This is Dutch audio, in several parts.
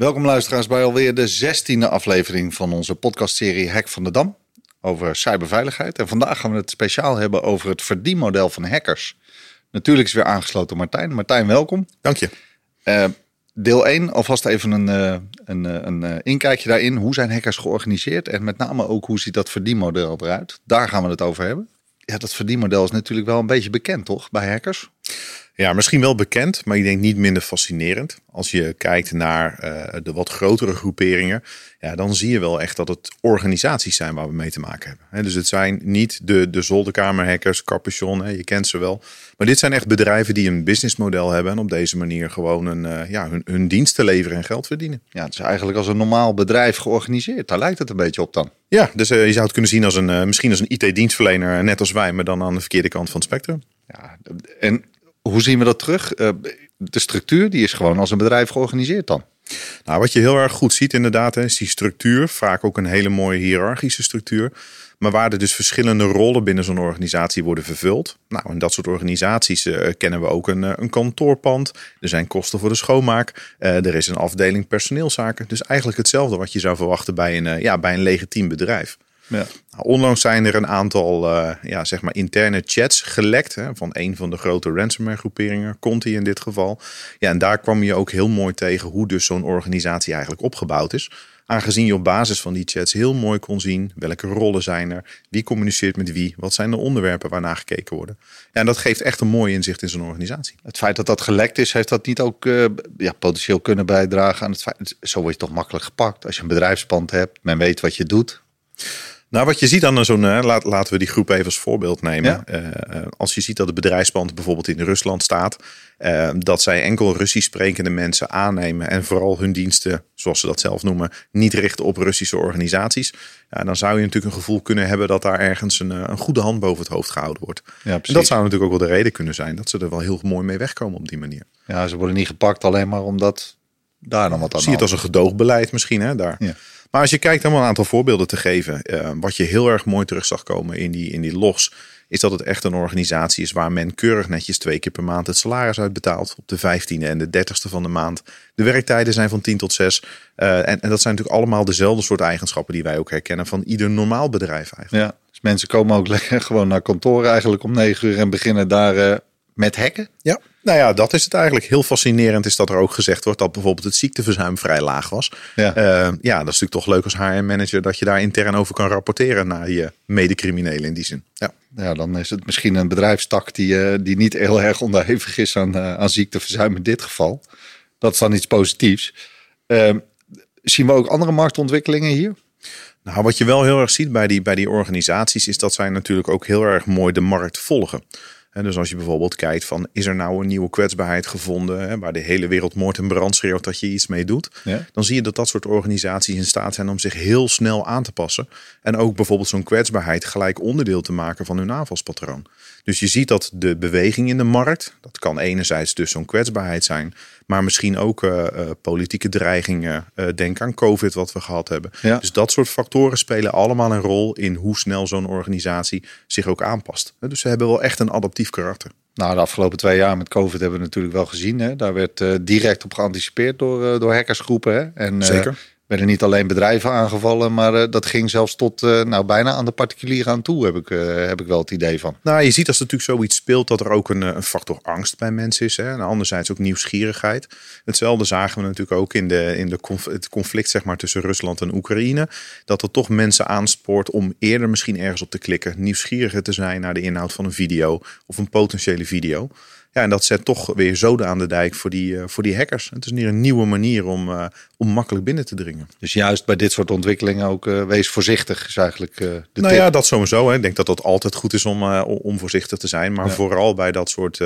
Welkom luisteraars bij alweer de zestiende aflevering van onze podcastserie Hack van de Dam over cyberveiligheid. En vandaag gaan we het speciaal hebben over het verdienmodel van hackers. Natuurlijk is weer aangesloten Martijn. Martijn, welkom. Dank je. Uh, deel 1, alvast even een, uh, een, uh, een inkijkje daarin. Hoe zijn hackers georganiseerd? En met name ook hoe ziet dat verdienmodel eruit? Daar gaan we het over hebben. Ja, dat verdienmodel is natuurlijk wel een beetje bekend, toch, bij hackers? Ja, misschien wel bekend, maar ik denk niet minder fascinerend. Als je kijkt naar uh, de wat grotere groeperingen, ja, dan zie je wel echt dat het organisaties zijn waar we mee te maken hebben. He, dus het zijn niet de, de zolderkamerhackers, Capuchon, he, je kent ze wel. Maar dit zijn echt bedrijven die een businessmodel hebben en op deze manier gewoon een, uh, ja, hun, hun diensten leveren en geld verdienen. Ja, het is eigenlijk als een normaal bedrijf georganiseerd. Daar lijkt het een beetje op dan. Ja, dus uh, je zou het kunnen zien als een, misschien als een IT-dienstverlener, net als wij, maar dan aan de verkeerde kant van het spectrum. Ja, en hoe zien we dat terug? Uh, de structuur die is gewoon als een bedrijf georganiseerd dan. Nou, wat je heel erg goed ziet inderdaad, is die structuur. Vaak ook een hele mooie hiërarchische structuur. Maar waar er dus verschillende rollen binnen zo'n organisatie worden vervuld. Nou, in dat soort organisaties uh, kennen we ook een, uh, een kantoorpand. Er zijn kosten voor de schoonmaak. Er is een afdeling personeelszaken. Dus eigenlijk hetzelfde wat je zou verwachten bij een, ja, bij een legitiem bedrijf. Ja. Nou, onlangs zijn er een aantal uh, ja, zeg maar interne chats gelekt hè, van een van de grote ransomware groeperingen, Conti in dit geval. Ja, en daar kwam je ook heel mooi tegen hoe dus zo'n organisatie eigenlijk opgebouwd is. Aangezien je op basis van die chats heel mooi kon zien welke rollen zijn er, wie communiceert met wie, wat zijn de onderwerpen waarnaar gekeken worden. Ja, en dat geeft echt een mooi inzicht in zo'n organisatie. Het feit dat dat gelekt is, heeft dat niet ook uh, ja, potentieel kunnen bijdragen aan het feit. Zo word je toch makkelijk gepakt als je een bedrijfspand hebt, men weet wat je doet. Nou, wat je ziet aan zo'n, laat, laten we die groep even als voorbeeld nemen. Ja. Uh, als je ziet dat het bedrijfspand bijvoorbeeld in Rusland staat, uh, dat zij enkel Russisch sprekende mensen aannemen en vooral hun diensten, zoals ze dat zelf noemen, niet richten op Russische organisaties. Ja, dan zou je natuurlijk een gevoel kunnen hebben dat daar ergens een, een goede hand boven het hoofd gehouden wordt. Ja, en dat zou natuurlijk ook wel de reden kunnen zijn dat ze er wel heel mooi mee wegkomen op die manier. Ja, ze worden niet gepakt alleen maar omdat daar dan wat aan Zie je het als een gedoogbeleid misschien, hè, daar. Ja. Maar als je kijkt om een aantal voorbeelden te geven, uh, wat je heel erg mooi terug zag komen in die, in die logs, is dat het echt een organisatie is waar men keurig netjes twee keer per maand het salaris uitbetaalt. Op de 15e en de 30ste van de maand. De werktijden zijn van 10 tot 6. Uh, en, en dat zijn natuurlijk allemaal dezelfde soort eigenschappen die wij ook herkennen van ieder normaal bedrijf eigenlijk. Ja, dus mensen komen ook lekker gewoon naar kantoor eigenlijk om 9 uur en beginnen daar uh, met hacken. Ja. Nou ja, dat is het eigenlijk. Heel fascinerend is dat er ook gezegd wordt dat bijvoorbeeld het ziekteverzuim vrij laag was. Ja, uh, ja dat is natuurlijk toch leuk als HR-manager dat je daar intern over kan rapporteren naar je medecriminelen in die zin. Ja. ja, dan is het misschien een bedrijfstak die, uh, die niet heel erg onderhevig is aan, uh, aan ziekteverzuim in dit geval. Dat is dan iets positiefs. Ehm, zien we ook andere marktontwikkelingen hier? Nou, wat je wel heel erg ziet bij die, bij die organisaties is dat zij natuurlijk ook heel erg mooi de markt volgen. En dus als je bijvoorbeeld kijkt van is er nou een nieuwe kwetsbaarheid gevonden hè, waar de hele wereld moord en brand schreeuwt dat je iets mee doet, ja. dan zie je dat dat soort organisaties in staat zijn om zich heel snel aan te passen en ook bijvoorbeeld zo'n kwetsbaarheid gelijk onderdeel te maken van hun aanvalspatroon. Dus je ziet dat de beweging in de markt, dat kan enerzijds dus zo'n kwetsbaarheid zijn, maar misschien ook uh, uh, politieke dreigingen. Uh, denk aan COVID wat we gehad hebben. Ja. Dus dat soort factoren spelen allemaal een rol in hoe snel zo'n organisatie zich ook aanpast. Dus ze hebben wel echt een adaptief karakter. Nou, de afgelopen twee jaar met COVID hebben we natuurlijk wel gezien. Hè? Daar werd direct op geanticipeerd door, door hackersgroepen. Hè? En, Zeker werden niet alleen bedrijven aangevallen, maar uh, dat ging zelfs tot uh, nou, bijna aan de particulieren aan toe, heb ik, uh, heb ik wel het idee van. Nou, je ziet als er natuurlijk zoiets speelt dat er ook een, een factor angst bij mensen is. Hè? En anderzijds ook nieuwsgierigheid. Hetzelfde zagen we natuurlijk ook in, de, in de het conflict zeg maar, tussen Rusland en Oekraïne. Dat er toch mensen aanspoort om eerder misschien ergens op te klikken, nieuwsgieriger te zijn naar de inhoud van een video of een potentiële video. Ja, en dat zet toch weer zoden aan de dijk voor die, voor die hackers. Het is hier een nieuwe manier om, om makkelijk binnen te dringen. Dus juist bij dit soort ontwikkelingen ook uh, wees voorzichtig is eigenlijk de Nou tip. ja, dat sowieso. Hè. Ik denk dat dat altijd goed is om, om voorzichtig te zijn. Maar ja. vooral bij dat soort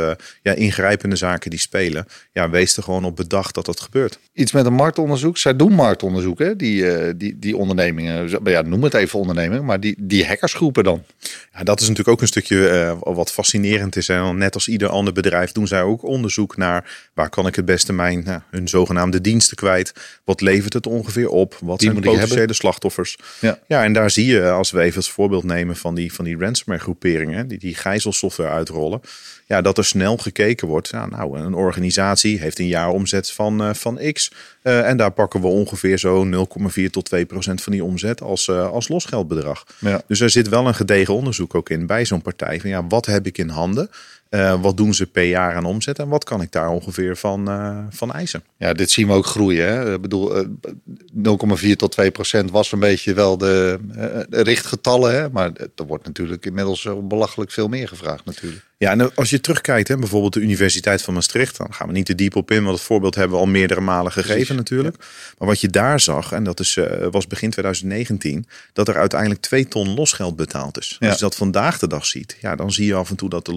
ja, ingrijpende zaken die spelen. Ja, wees er gewoon op bedacht dat dat gebeurt. Iets met een marktonderzoek. Zij doen marktonderzoek, hè? Die, die, die ondernemingen. Ja, noem het even ondernemingen. Maar die, die hackersgroepen dan. Ja, dat is natuurlijk ook een stukje wat fascinerend is. Hè. Net als ieder ander bedrijf doen zij ook onderzoek naar waar kan ik het beste mijn nou, hun zogenaamde diensten kwijt. Wat levert het ongeveer op? Wat die zijn potentiële slachtoffers? Ja. ja, en daar zie je, als we even als voorbeeld nemen van die, van die ransomware groeperingen, die die gijzelsoftware uitrollen. Ja, dat er snel gekeken wordt. Ja, nou, een organisatie heeft een jaaromzet van, uh, van X. Uh, en daar pakken we ongeveer zo 0,4 tot 2 procent van die omzet als, uh, als losgeldbedrag. Ja. Dus er zit wel een gedegen onderzoek ook in bij zo'n partij. Van ja, wat heb ik in handen? Uh, wat doen ze per jaar aan omzet en wat kan ik daar ongeveer van, uh, van eisen? Ja, dit zien we ook groeien. Hè? Ik bedoel, uh, 0,4 tot 2 procent was een beetje wel de, richtgetallen. Hè? Maar er wordt natuurlijk inmiddels belachelijk veel meer gevraagd natuurlijk. Ja, en als je terugkijkt, hè, bijvoorbeeld de Universiteit van Maastricht, dan gaan we niet te diep op in, want het voorbeeld hebben we al meerdere malen gegeven Precies, natuurlijk. Ja. Maar wat je daar zag, en dat is, was begin 2019, dat er uiteindelijk 2 ton losgeld betaald is. Ja. Als je dat vandaag de dag ziet, ja, dan zie je af en toe dat de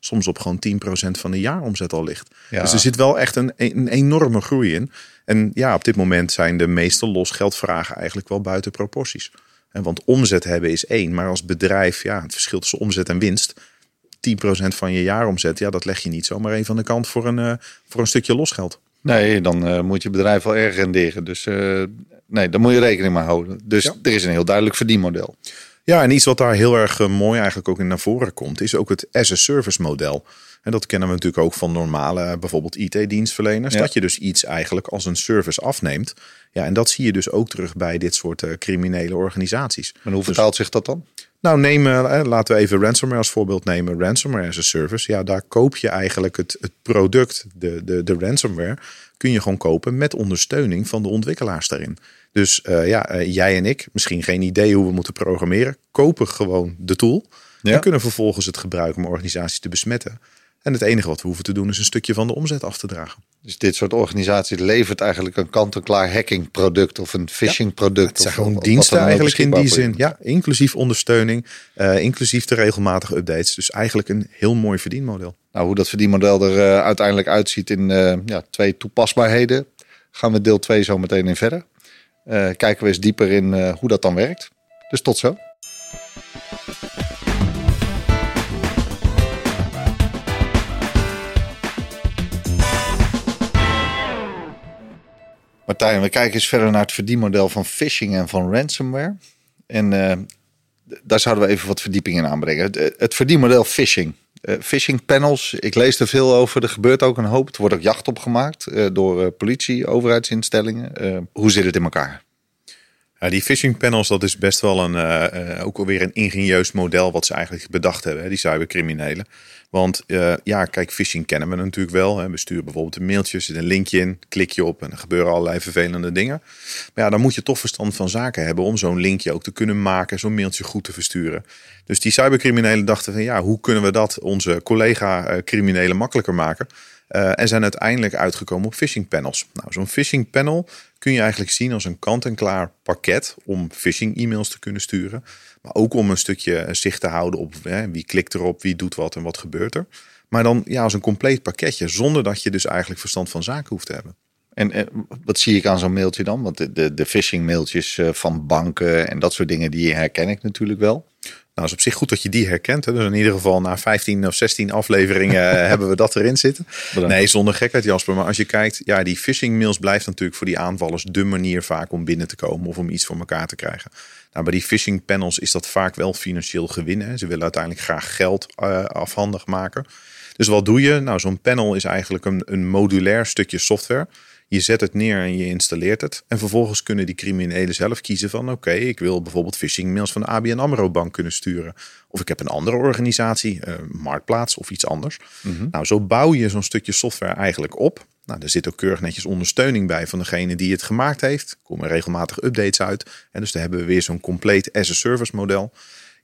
soms op gewoon 10% van de jaaromzet al ligt. Ja. Dus er zit wel echt een, een enorme groei in. En ja, op dit moment zijn de meeste losgeldvragen eigenlijk wel buiten proporties. Want omzet hebben is één, maar als bedrijf, ja, het verschil tussen omzet en winst 10% van je jaaromzet, ja, dat leg je niet zomaar even aan de kant voor een, uh, voor een stukje losgeld. Nee, dan uh, moet je bedrijf wel erg renderen. Dus uh, nee, daar moet je rekening mee houden. Dus ja. er is een heel duidelijk verdienmodel. Ja, en iets wat daar heel erg mooi eigenlijk ook in naar voren komt, is ook het as-a-service model. En dat kennen we natuurlijk ook van normale, bijvoorbeeld IT-dienstverleners. Ja. Dat je dus iets eigenlijk als een service afneemt. Ja, en dat zie je dus ook terug bij dit soort uh, criminele organisaties. En hoe vertaalt dus, zich dat dan? Nou, neem, uh, laten we even ransomware als voorbeeld nemen. Ransomware as a service. Ja, daar koop je eigenlijk het, het product, de, de, de ransomware, kun je gewoon kopen met ondersteuning van de ontwikkelaars daarin. Dus uh, ja, uh, jij en ik, misschien geen idee hoe we moeten programmeren, kopen gewoon de tool. Ja. En kunnen vervolgens het gebruiken om organisaties te besmetten. En het enige wat we hoeven te doen is een stukje van de omzet af te dragen. Dus dit soort organisaties levert eigenlijk een kant-en-klaar hacking product of een phishing product. het zijn gewoon diensten eigenlijk in die zin. Ja, inclusief ondersteuning, uh, inclusief de regelmatige updates. Dus eigenlijk een heel mooi verdienmodel. Nou, hoe dat verdienmodel er uh, uiteindelijk uitziet in uh, ja, twee toepasbaarheden, gaan we deel 2 zo meteen in verder. Kijken we eens dieper in hoe dat dan werkt. Dus tot zo. Martijn, we kijken eens verder naar het verdienmodel van phishing en van ransomware. En uh, daar zouden we even wat verdieping in aanbrengen. Het, het verdienmodel phishing. Uh, phishing panels, ik lees er veel over. Er gebeurt ook een hoop. Er wordt ook jacht op gemaakt uh, door politie, overheidsinstellingen. hoe zit het in elkaar? Die phishing panels, dat is best wel een, uh, ook alweer een ingenieus model wat ze eigenlijk bedacht hebben, hè, die cybercriminelen. Want uh, ja, kijk, phishing kennen we natuurlijk wel. Hè. We sturen bijvoorbeeld een mailtje, zit een linkje in, klik je op en er gebeuren allerlei vervelende dingen. Maar ja, dan moet je toch verstand van zaken hebben om zo'n linkje ook te kunnen maken, zo'n mailtje goed te versturen. Dus die cybercriminelen dachten van ja, hoe kunnen we dat onze collega-criminelen makkelijker maken? En zijn uiteindelijk uitgekomen op phishing panels. Nou, zo'n phishing panel kun je eigenlijk zien als een kant-en-klaar pakket om phishing e-mails te kunnen sturen. Maar ook om een stukje zicht te houden op hè, wie klikt erop, wie doet wat en wat gebeurt er. Maar dan ja, als een compleet pakketje, zonder dat je dus eigenlijk verstand van zaken hoeft te hebben. En, en wat zie ik aan zo'n mailtje dan? Want de, de, de phishing mailtjes eh, van banken en dat soort dingen, die herken ik natuurlijk wel. Nou, is op zich goed dat je die herkent. Hè. Dus in ieder geval na 15 of 16 afleveringen eh, hebben we dat erin zitten. Bedankt. Nee, zonder gekheid Jasper. Maar als je kijkt, ja, die phishing mails blijft natuurlijk voor die aanvallers de manier vaak om binnen te komen of om iets voor elkaar te krijgen. Nou, bij die phishing panels is dat vaak wel financieel gewinnen. Ze willen uiteindelijk graag geld uh, afhandig maken. Dus wat doe je? Nou, zo'n panel is eigenlijk een, een modulair stukje software je zet het neer en je installeert het. En vervolgens kunnen die criminelen zelf kiezen van... oké, ik wil bijvoorbeeld phishing mails van de ABN AMRO bank kunnen sturen. Of ik heb een andere organisatie, uh, Marktplaats of iets anders. Mm -hmm. Nou, zo bouw je zo'n stukje software eigenlijk op. Nou, er zit ook keurig netjes ondersteuning bij van degene die het gemaakt heeft. Er komen regelmatig updates uit. En dus daar hebben we weer zo'n compleet as-a-service model...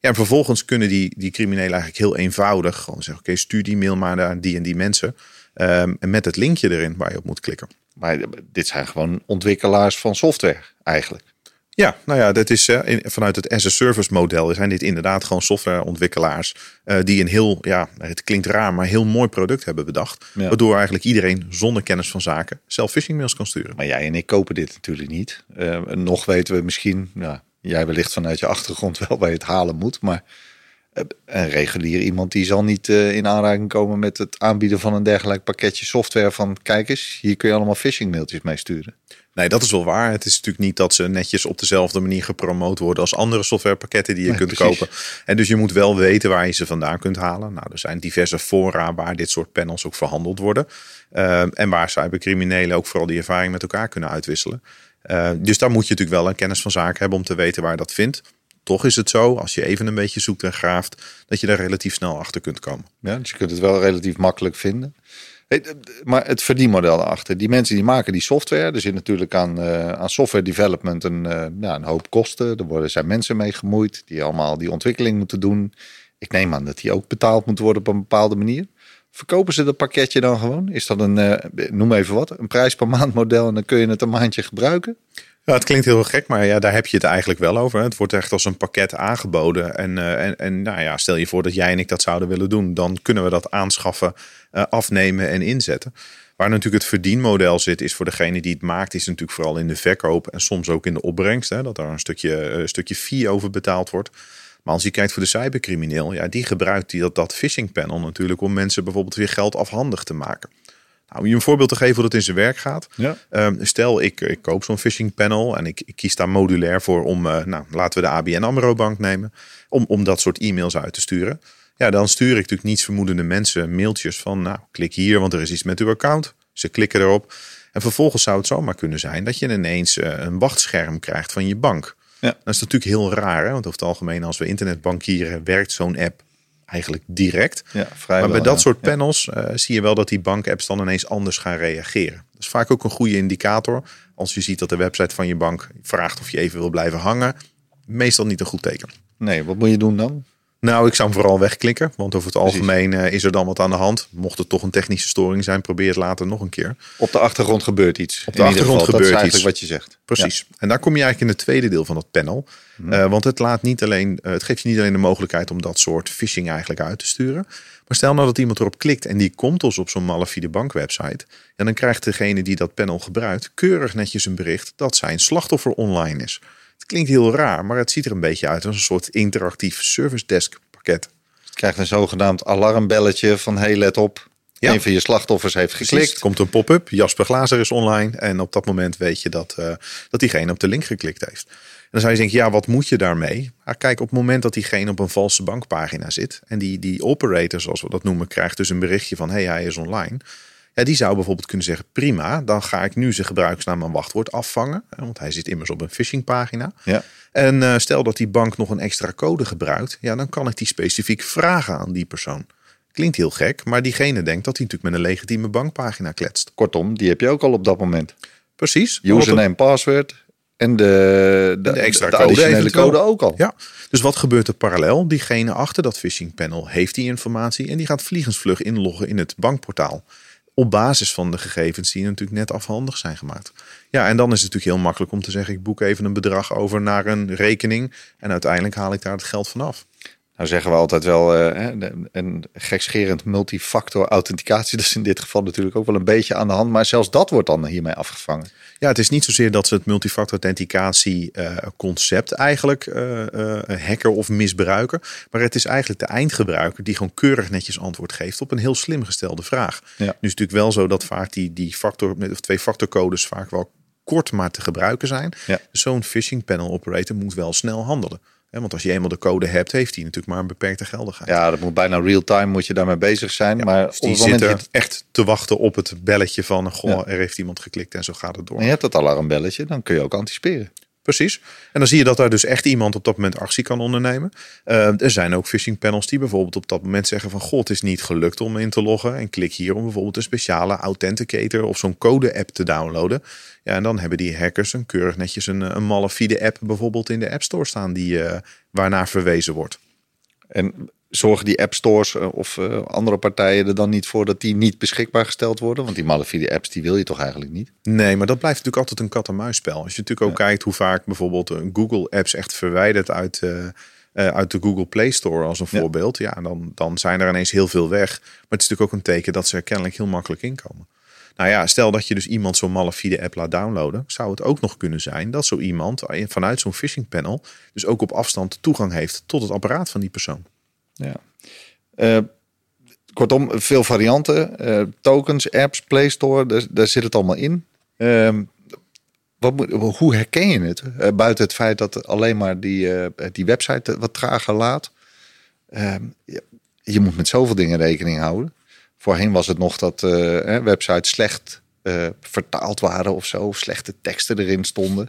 Ja, en vervolgens kunnen die, die criminelen eigenlijk heel eenvoudig gewoon zeggen: Oké, stuur die mail maar naar die en die mensen. Um, en met het linkje erin waar je op moet klikken. Maar dit zijn gewoon ontwikkelaars van software eigenlijk. Ja, nou ja, dat is in, vanuit het as-a-service model zijn dit inderdaad gewoon softwareontwikkelaars uh, die een heel, ja, het klinkt raar, maar heel mooi product hebben bedacht. Ja. Waardoor eigenlijk iedereen zonder kennis van zaken zelf phishing mails kan sturen. Maar jij en ik kopen dit natuurlijk niet. Uh, nog weten we misschien, nou, jij wellicht vanuit je achtergrond wel waar je het halen moet, maar Een regulier iemand die zal niet uh, in aanraking komen met het aanbieden van een dergelijk pakketje software van kijk eens, hier kun je allemaal phishing mailtjes mee sturen. Nee, dat is wel waar. Het is natuurlijk niet dat ze netjes op dezelfde manier gepromoot worden als andere softwarepakketten die je kunt kopen. En dus je moet wel weten waar je ze vandaan kunt halen. Nou, er zijn diverse fora waar dit soort panels ook verhandeld worden. Uh, en waar cybercriminelen ook vooral die ervaring met elkaar kunnen uitwisselen. Uh, dus daar moet je natuurlijk wel een kennis van zaken hebben om te weten waar je dat vindt. Toch is het zo, als je even een beetje zoekt en graaft, dat je daar relatief snel achter kunt komen. Ja, dus je kunt het wel relatief makkelijk vinden. Maar het verdienmodel erachter. Die mensen die maken die software. Er zit natuurlijk aan, uh, aan software development een, ja, een hoop kosten. Er worden, zijn mensen mee gemoeid die allemaal die ontwikkeling moeten doen. Ik neem aan dat die ook betaald moeten worden op een bepaalde manier. Verkopen ze dat pakketje dan gewoon? Is dat een, uh, noem even wat, een prijs per maand model en dan kun je het een maandje gebruiken? Het klinkt heel gek, maar ja, daar heb je het eigenlijk wel over. Het wordt echt als een pakket aangeboden. En, uh, en, en nou ja, stel je voor dat jij en ik dat zouden willen doen. Dan kunnen we dat aanschaffen, uh, afnemen en inzetten. Waar natuurlijk het verdienmodel zit, is voor degene die het maakt, is natuurlijk vooral in de verkoop en soms ook in de opbrengst. Hè, dat daar een stukje, een stukje fee over betaald wordt. Maar als je kijkt voor de cybercrimineel, ja, die gebruikt die, dat, dat phishing panel natuurlijk om mensen bijvoorbeeld weer geld afhandig te maken. Nou, om je een voorbeeld te geven hoe dat in zijn werk gaat. Ja. Um, stel, ik, ik koop zo'n phishing panel en ik, ik, kies daar modulair voor om, uh, nou, laten we de ABN AMRO bank nemen, om, om dat soort e-mails uit te sturen. Ja, dan stuur ik natuurlijk niets vermoedende mensen mailtjes van, nou, klik hier, want er is iets met uw account. Ze klikken erop. En vervolgens zou het zomaar kunnen zijn dat je ineens uh, een wachtscherm krijgt van je bank. Ja. Dat is natuurlijk heel raar, hè? want over het algemeen als we internetbankieren werkt zo'n app eigenlijk direct. Ja, maar bij dat ja. soort panels uh, zie je wel dat die bankapps dan ineens anders gaan reageren. Dat is vaak ook een goede indicator. Als je ziet dat de website van je bank vraagt of je even wil blijven hangen, meestal niet een goed teken. Nee, wat moet je doen dan? Nou, ik zou hem vooral wegklikken. Want over het algemeen uh, is er dan wat aan de hand. Mocht het toch een technische storing zijn, probeer het later nog een keer. Op de achtergrond gebeurt iets. Op de achtergrond gebeurt dat is eigenlijk iets. wat je zegt. Precies. Ja. En daar kom je eigenlijk in het tweede deel van het panel. Hmm. Uh, want het, laat niet alleen, uh, het geeft je niet alleen de mogelijkheid om dat soort phishing eigenlijk uit te sturen. Maar stel nou dat iemand erop klikt en die komt dus op zo'n malafide bankwebsite. En dan krijgt degene die dat panel gebruikt keurig netjes een bericht dat zijn slachtoffer online is. Het klinkt heel raar, maar het ziet er een beetje uit als een soort interactief service desk pakket. Je krijgt een zogenaamd alarmbelletje van hey let op. Ja. Een van je slachtoffers heeft geklikt. Precies, er komt een pop-up. Jasper Glazer is online. En op dat moment weet je dat, uh, dat diegene op de link geklikt heeft. En dan zou je denken, ja, wat moet je daarmee? Maar kijk, op het moment dat diegene op een valse bankpagina zit. En die, die operator, zoals we dat noemen, krijgt dus een berichtje van hey, hij is online. Ja, die zou bijvoorbeeld kunnen zeggen: prima, dan ga ik nu zijn gebruiksnaam en wachtwoord afvangen. Want hij zit immers op een phishingpagina. Ja. En uh, stel dat die bank nog een extra code gebruikt, ja, dan kan ik die specifiek vragen aan die persoon. Klinkt heel gek, maar diegene denkt dat hij natuurlijk met een legitieme bankpagina kletst. Kortom, die heb je ook al op dat moment. Precies. Username, password en de, de, de extra de code, code ook al. Ja. Dus wat gebeurt er parallel? Diegene achter dat phishing panel heeft die informatie en die gaat vliegensvlug inloggen in het bankportaal op basis van de gegevens die natuurlijk net afhandig zijn gemaakt. Ja, en dan is het natuurlijk heel makkelijk om te zeggen: ik boek even een bedrag over naar een rekening en uiteindelijk haal ik daar het geld vanaf. Nou zeggen we altijd wel uh, een gekscherend multifactor authenticatie. Dat is in dit geval natuurlijk ook wel een beetje aan de hand. Maar zelfs dat wordt dan hiermee afgevangen. Ja, het is niet zozeer dat ze het multifactor authenticatie uh, concept eigenlijk uh, hacken of misbruiken. Maar het is eigenlijk de eindgebruiker die gewoon keurig netjes antwoord geeft op een heel slim gestelde vraag. Ja. Nu is het natuurlijk wel zo dat vaak die, die factor, of twee factorcodes vaak wel kort maar te gebruiken zijn. Ja. Dus zo'n phishing panel operator moet wel snel handelen. Want als je eenmaal de code hebt, heeft hij natuurlijk maar een beperkte geldigheid. Ja, dat moet bijna real-time moet je daarmee bezig zijn. Ja, maar dus die zit er echt te wachten op het belletje van... goh, ja. er heeft iemand geklikt en zo gaat het door. En je hebt dat alarmbelletje, dan kun je ook anticiperen. Precies. En dan zie je dat daar dus echt iemand op dat moment actie kan ondernemen. Uh, er zijn ook phishing panels die bijvoorbeeld op dat moment zeggen van... God, het is niet gelukt om in te loggen. En klik hier om bijvoorbeeld een speciale authenticator of zo'n code-app te downloaden. Ja, en dan hebben die hackers een keurig netjes een, een malafide app bijvoorbeeld in de App Store staan... Die, uh, waarnaar verwezen wordt. En zorgen die app stores of uh, andere partijen er dan niet voor dat die niet beschikbaar gesteld worden? Want die malafide apps die wil je toch eigenlijk niet? Nee, maar dat blijft natuurlijk altijd een kat-en-muisspel. Als je natuurlijk ook ja. kijkt hoe vaak bijvoorbeeld Google apps echt verwijderd uit, uh, uh, uit de Google Play Store als een ja. voorbeeld. Ja, dan, dan zijn er ineens heel veel weg. Maar het is natuurlijk ook een teken dat ze er kennelijk heel makkelijk inkomen. Nou ja, stel dat je dus iemand zo'n malafide app laat downloaden, zou het ook nog kunnen zijn dat zo iemand vanuit zo'n phishing panel dus ook op afstand toegang heeft tot het apparaat van die persoon. Ja. Uh, kortom, veel varianten. Uh, tokens, apps, Play Store, daar, daar, zit het allemaal in. Uh, wat hoe herken je het? Uh, buiten het feit dat alleen maar die, die website wat trager laat. Ehm, je, je moet met zoveel dingen rekening houden. Voorheen was het nog dat websites slecht vertaald waren of zo. Of slechte teksten erin stonden.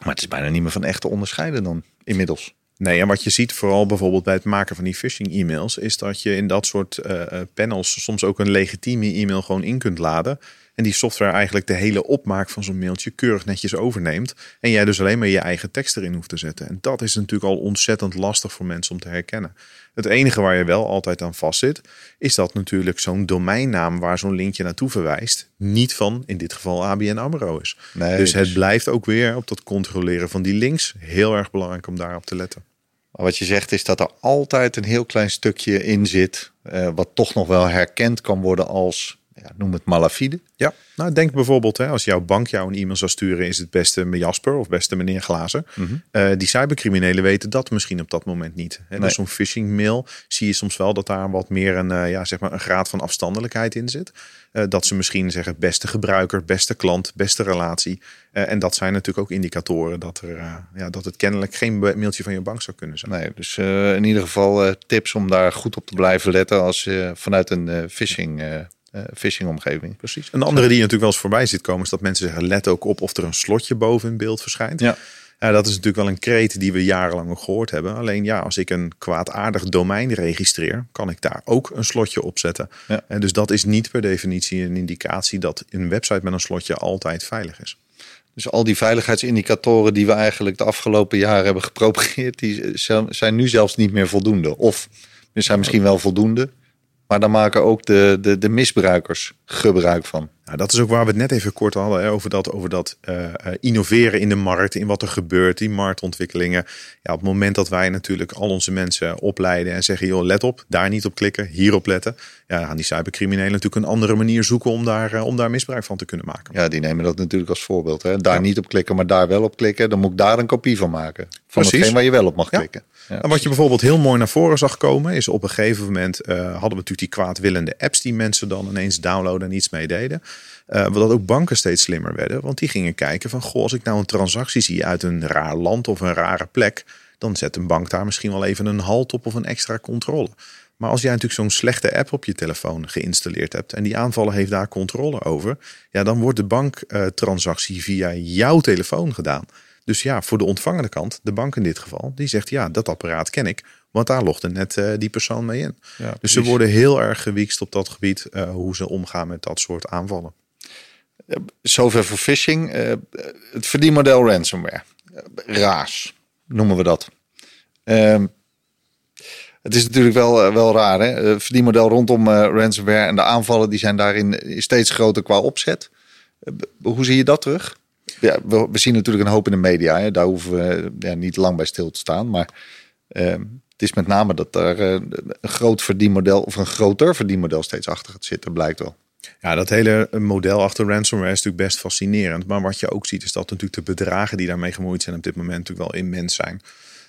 Maar het is bijna niet meer van echt te onderscheiden dan inmiddels. Nee, en wat je ziet vooral bijvoorbeeld bij het maken van die phishing e-mails, is dat je in dat soort uh, panels soms ook een legitieme e-mail gewoon in kunt laden. En die software eigenlijk de hele opmaak van zo'n mailtje keurig netjes overneemt. En jij dus alleen maar je eigen tekst erin hoeft te zetten. En dat is natuurlijk al ontzettend lastig voor mensen om te herkennen. Het enige waar je wel altijd aan vastzit, is dat natuurlijk zo'n domeinnaam waar zo'n linkje naartoe verwijst, niet van in dit geval ABN AMRO is. Nee, dus het dus- blijft ook weer op dat controleren van die links heel erg belangrijk om daarop te letten. Maar wat je zegt is dat er altijd een heel klein stukje in zit, uh, wat toch nog wel herkend kan worden als ja, noem het malafide. Ja, nou denk bijvoorbeeld hè, als jouw bank jou een e-mail zou sturen, is het beste Jasper of beste meneer Glazen. Mm die cybercriminelen weten dat misschien op dat moment niet. Hè. Dus zo'n phishing mail zie je soms wel dat daar wat meer een, uh, ja, zeg maar een graad van afstandelijkheid in zit. Uh, dat ze misschien zeggen beste gebruiker, beste klant, beste relatie. en dat zijn natuurlijk ook indicatoren dat, er, ja, dat het kennelijk geen mailtje van je bank zou kunnen zijn. Nee, dus in ieder geval tips om daar goed op te blijven letten als je vanuit een phishing uh, phishing omgeving. Precies. Een andere die natuurlijk wel eens voorbij ziet komen, is dat mensen zeggen: let ook op of er een slotje boven in beeld verschijnt. Ja. Ja, dat is natuurlijk wel een kreet die we jarenlang gehoord hebben. Alleen ja, als ik een kwaadaardig domein registreer, kan ik daar ook een slotje op zetten. Ja. En dus dat is niet per definitie een indicatie dat een website met een slotje altijd veilig is. Dus al die veiligheidsindicatoren die we eigenlijk de afgelopen jaren hebben gepropageerd, die zijn nu zelfs niet meer voldoende. Of zijn misschien wel voldoende, maar dan maken ook de, de, de misbruikers gebruik van. Nou, dat is ook waar we het net even kort hadden hè, over dat, over dat uh, innoveren in de markt, in wat er gebeurt, die marktontwikkelingen. Ja, op het moment dat wij natuurlijk al onze mensen opleiden en zeggen, joh, let op, daar niet op klikken, hierop letten. Ja, gaan die cybercriminelen natuurlijk een andere manier zoeken om daar, uh, om daar misbruik van te kunnen maken. Ja, die nemen dat natuurlijk als voorbeeld. Hè. Daar niet op klikken, maar daar wel op klikken. Dan moet ik daar een kopie van maken. Van Precies. hetgeen waar je wel op mag klikken. Ja, en wat je bijvoorbeeld heel mooi naar voren zag komen, is op een gegeven moment hadden we natuurlijk die kwaadwillende apps die mensen dan ineens downloaden en iets mee deden. Uh, dat ook banken steeds slimmer werden. Want die gingen kijken van, goh, als ik nou een transactie zie uit een raar land of een rare plek, dan zet een bank daar misschien wel even een halt op of een extra controle. Maar als jij natuurlijk zo'n slechte app op je telefoon geïnstalleerd hebt en die aanvallen heeft daar controle over, ja, dan wordt de banktransactie via jouw telefoon gedaan. Dus ja, voor de ontvangende kant, de bank in dit geval, die zegt ja, dat apparaat ken ik, want daar logde net uh, die persoon mee in. Ja, dus ze worden heel erg gewiekst op dat gebied uh, hoe ze omgaan met dat soort aanvallen. Zover voor phishing. Uh, het verdienmodel ransomware. RAAS noemen we dat. Ehm, het is natuurlijk wel, wel raar. Hè? Het verdienmodel rondom ransomware en de aanvallen die zijn daarin steeds groter qua opzet. hoe zie je dat terug? Ja, we, zien natuurlijk een hoop in de media. Hè? Daar hoeven we ja, niet lang bij stil te staan. Maar ehm, het is met name dat er een groot verdienmodel of een groter verdienmodel steeds achter gaat zitten, blijkt wel. Ja, dat hele model achter ransomware is natuurlijk best fascinerend. Maar wat je ook ziet is dat natuurlijk de bedragen die daarmee gemoeid zijn op dit moment natuurlijk wel immens zijn.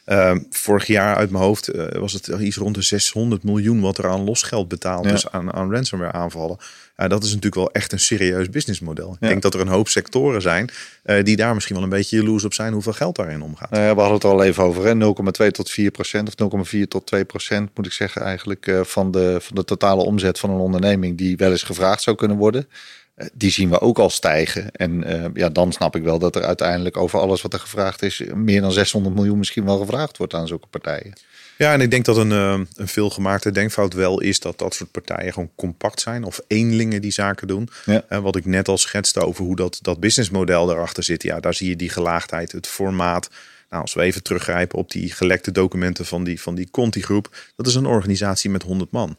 Uh, vorig jaar uit mijn hoofd uh, was het iets rond de 600 miljoen wat er aan losgeld betaald is aan, aan ransomware aanvallen. Uh, dat is natuurlijk wel echt een serieus businessmodel. Ik denk dat er een hoop sectoren zijn uh, die daar misschien wel een beetje jaloers op zijn hoeveel geld daarin omgaat. we hadden het al even over 0,2 tot 4 procent of 0,4 tot 2 procent moet ik zeggen eigenlijk van, de, van de totale omzet van een onderneming die wel eens gevraagd zou kunnen worden. Eh, die zien we ook al stijgen. En uh, ja, dan snap ik wel dat er uiteindelijk over alles wat er gevraagd is, meer dan 600 miljoen misschien wel gevraagd wordt aan zulke partijen. Ja, en ik denk dat een, uh, een veelgemaakte denkfout wel is dat dat soort partijen gewoon compact zijn of eenlingen die zaken doen. Ja. Uh, wat ik net al schetste over hoe dat, dat businessmodel erachter zit. Ja, daar zie je die gelaagdheid, het formaat. Nou, als we even teruggrijpen op die gelekte documenten van die, van die Conti-groep. Dat is een organisatie met 100 man.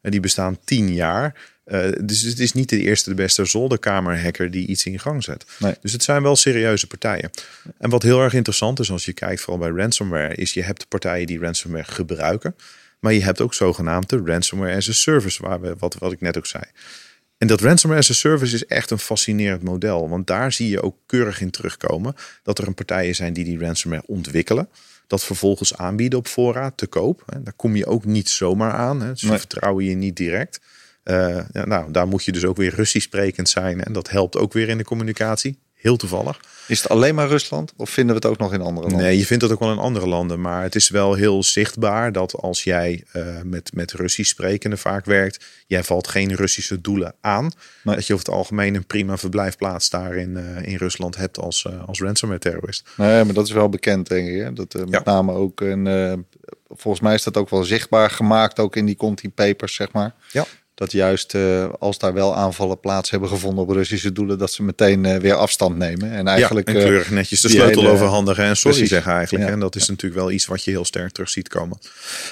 En die bestaan 10 jaar. Uh, dus het is niet de eerste, de beste zolderkamerhacker die iets in gang zet. Nee. Dus het zijn wel serieuze partijen. En wat heel erg interessant is als je kijkt vooral bij ransomware, is je hebt partijen die ransomware gebruiken. Maar je hebt ook zogenaamde ransomware as a service, waar we, wat, wat ik net ook zei. En dat ransomware as a service is echt een fascinerend model. Want daar zie je ook keurig in terugkomen dat er een partijen zijn die die ransomware ontwikkelen. dat vervolgens aanbieden op voorraad te koop. Daar kom je ook niet zomaar aan. Hè. Dus ze vertrouwen je niet direct. Uh, ja, nou, daar moet je dus ook weer Russisch sprekend zijn. En dat helpt ook weer in de communicatie. Heel toevallig. Is het alleen maar Rusland of vinden we het ook nog in andere landen? Nee, je vindt het ook wel in andere landen. Maar het is wel heel zichtbaar dat als jij uh, met, met Russisch sprekende vaak werkt, jij valt geen Russische doelen aan. Maar Dat je over het algemeen een prima verblijfplaats daar in, uh, in Rusland hebt als, uh, als ransomware terrorist. Nee, maar dat is wel bekend denk ik. Hè? Dat met ja. name ook een, volgens mij is dat ook wel zichtbaar gemaakt, ook in die Conti papers, zeg maar. Ja dat juist uh, als daar wel aanvallen plaats hebben gevonden op Russische doelen, dat ze meteen uh, weer afstand nemen. En eigenlijk. Ja, en keurig netjes de sleutel hele, overhandigen en sorry precies. zeggen eigenlijk. Ja. En dat is ja. natuurlijk wel iets wat je heel sterk terug ziet komen.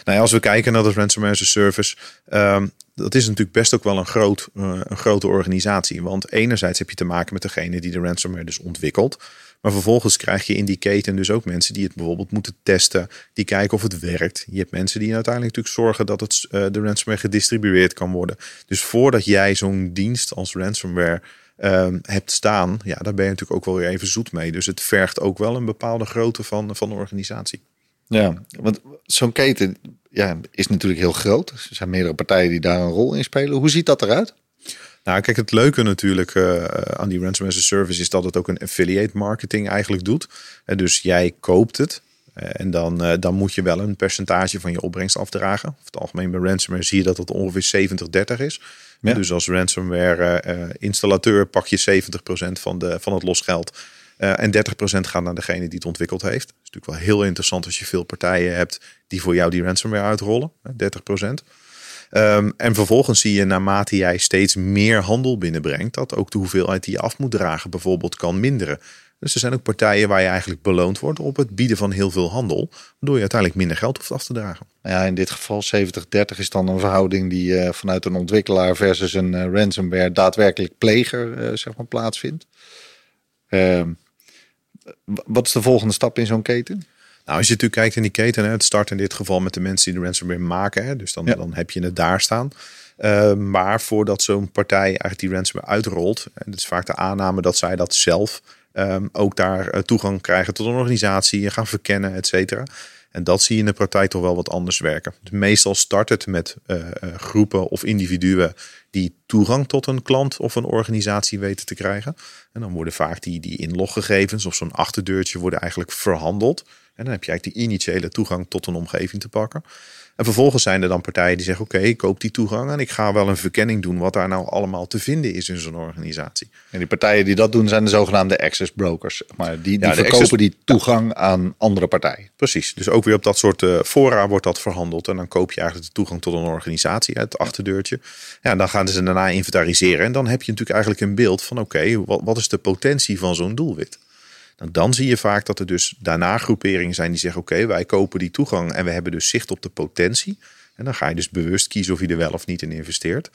Nou ja, als we kijken naar de ransomware as a service. Um, dat is natuurlijk best ook wel een, groot, uh, een grote organisatie. Want enerzijds heb je te maken met degene die de ransomware dus ontwikkelt. Maar vervolgens krijg je in die keten dus ook mensen die het bijvoorbeeld moeten testen, die kijken of het werkt. Je hebt mensen die uiteindelijk natuurlijk zorgen dat het, uh, de ransomware gedistribueerd kan worden. Dus voordat jij zo'n dienst als ransomware um, hebt staan, ja, daar ben je natuurlijk ook wel weer even zoet mee. Dus het vergt ook wel een bepaalde grootte van, van de organisatie. Ja, want zo'n keten ja, is natuurlijk heel groot. Er zijn meerdere partijen die daar een rol in spelen. Hoe ziet dat eruit? Nou, kijk, het leuke natuurlijk uh, aan die ransomware service is dat het ook een affiliate marketing eigenlijk doet. En dus jij koopt het. En dan, dan moet je wel een percentage van je opbrengst afdragen. Over het algemeen bij ransomware zie je dat het ongeveer 70-30 is. Ja. Dus als ransomware uh, installateur pak je 70% van, de, van het losgeld. Uh, en 30% gaat naar degene die het ontwikkeld heeft. Dat is natuurlijk wel heel interessant als je veel partijen hebt die voor jou die ransomware uitrollen. 30%. Um, en vervolgens zie je naarmate jij steeds meer handel binnenbrengt, dat ook de hoeveelheid die je af moet dragen bijvoorbeeld kan minderen. Dus er zijn ook partijen waar je eigenlijk beloond wordt op het bieden van heel veel handel, waardoor je uiteindelijk minder geld hoeft af te dragen. Ja, in dit geval 70-30 is dan een verhouding die uh, vanuit een ontwikkelaar versus een uh, ransomware daadwerkelijk pleger uh, zeg maar, plaatsvindt. Ehm, wat is de volgende stap in zo'n keten? Nou, als je natuurlijk kijkt in die keten, hè, het start in dit geval met de mensen die de ransomware maken. Hè, dus dan, ja. dan heb je het daar staan. Uh, maar voordat zo'n partij eigenlijk die ransomware uitrolt, en het is vaak de aanname dat zij dat zelf um, ook daar uh, toegang krijgen tot een organisatie en gaan verkennen, et cetera. En dat zie je in de praktijk toch wel wat anders werken. Dus meestal start het met uh, groepen of individuen die toegang tot een klant of een organisatie weten te krijgen. En dan worden vaak die, die inloggegevens of zo'n achterdeurtje worden eigenlijk verhandeld. En dan heb je eigenlijk die initiële toegang tot een omgeving te pakken. En vervolgens zijn er dan partijen die zeggen: Oké, okay, ik koop die toegang en ik ga wel een verkenning doen wat daar nou allemaal te vinden is in zo'n organisatie. En die partijen die dat doen zijn de zogenaamde access brokers. Maar die, die ja, verkopen access... die toegang aan andere partijen. Precies. Dus ook weer op dat soort uh, fora wordt dat verhandeld. En dan koop je eigenlijk de toegang tot een organisatie uit het achterdeurtje. Ja, en dan gaan ze daarna inventariseren. En dan heb je natuurlijk eigenlijk een beeld van: oké, okay, wat, wat is de potentie van zo'n doelwit? Nou, dan zie je vaak dat er dus daarna groeperingen zijn die zeggen: Oké, wij kopen die toegang en we hebben dus zicht op de potentie. En dan ga je dus bewust kiezen of je er wel of niet in investeert.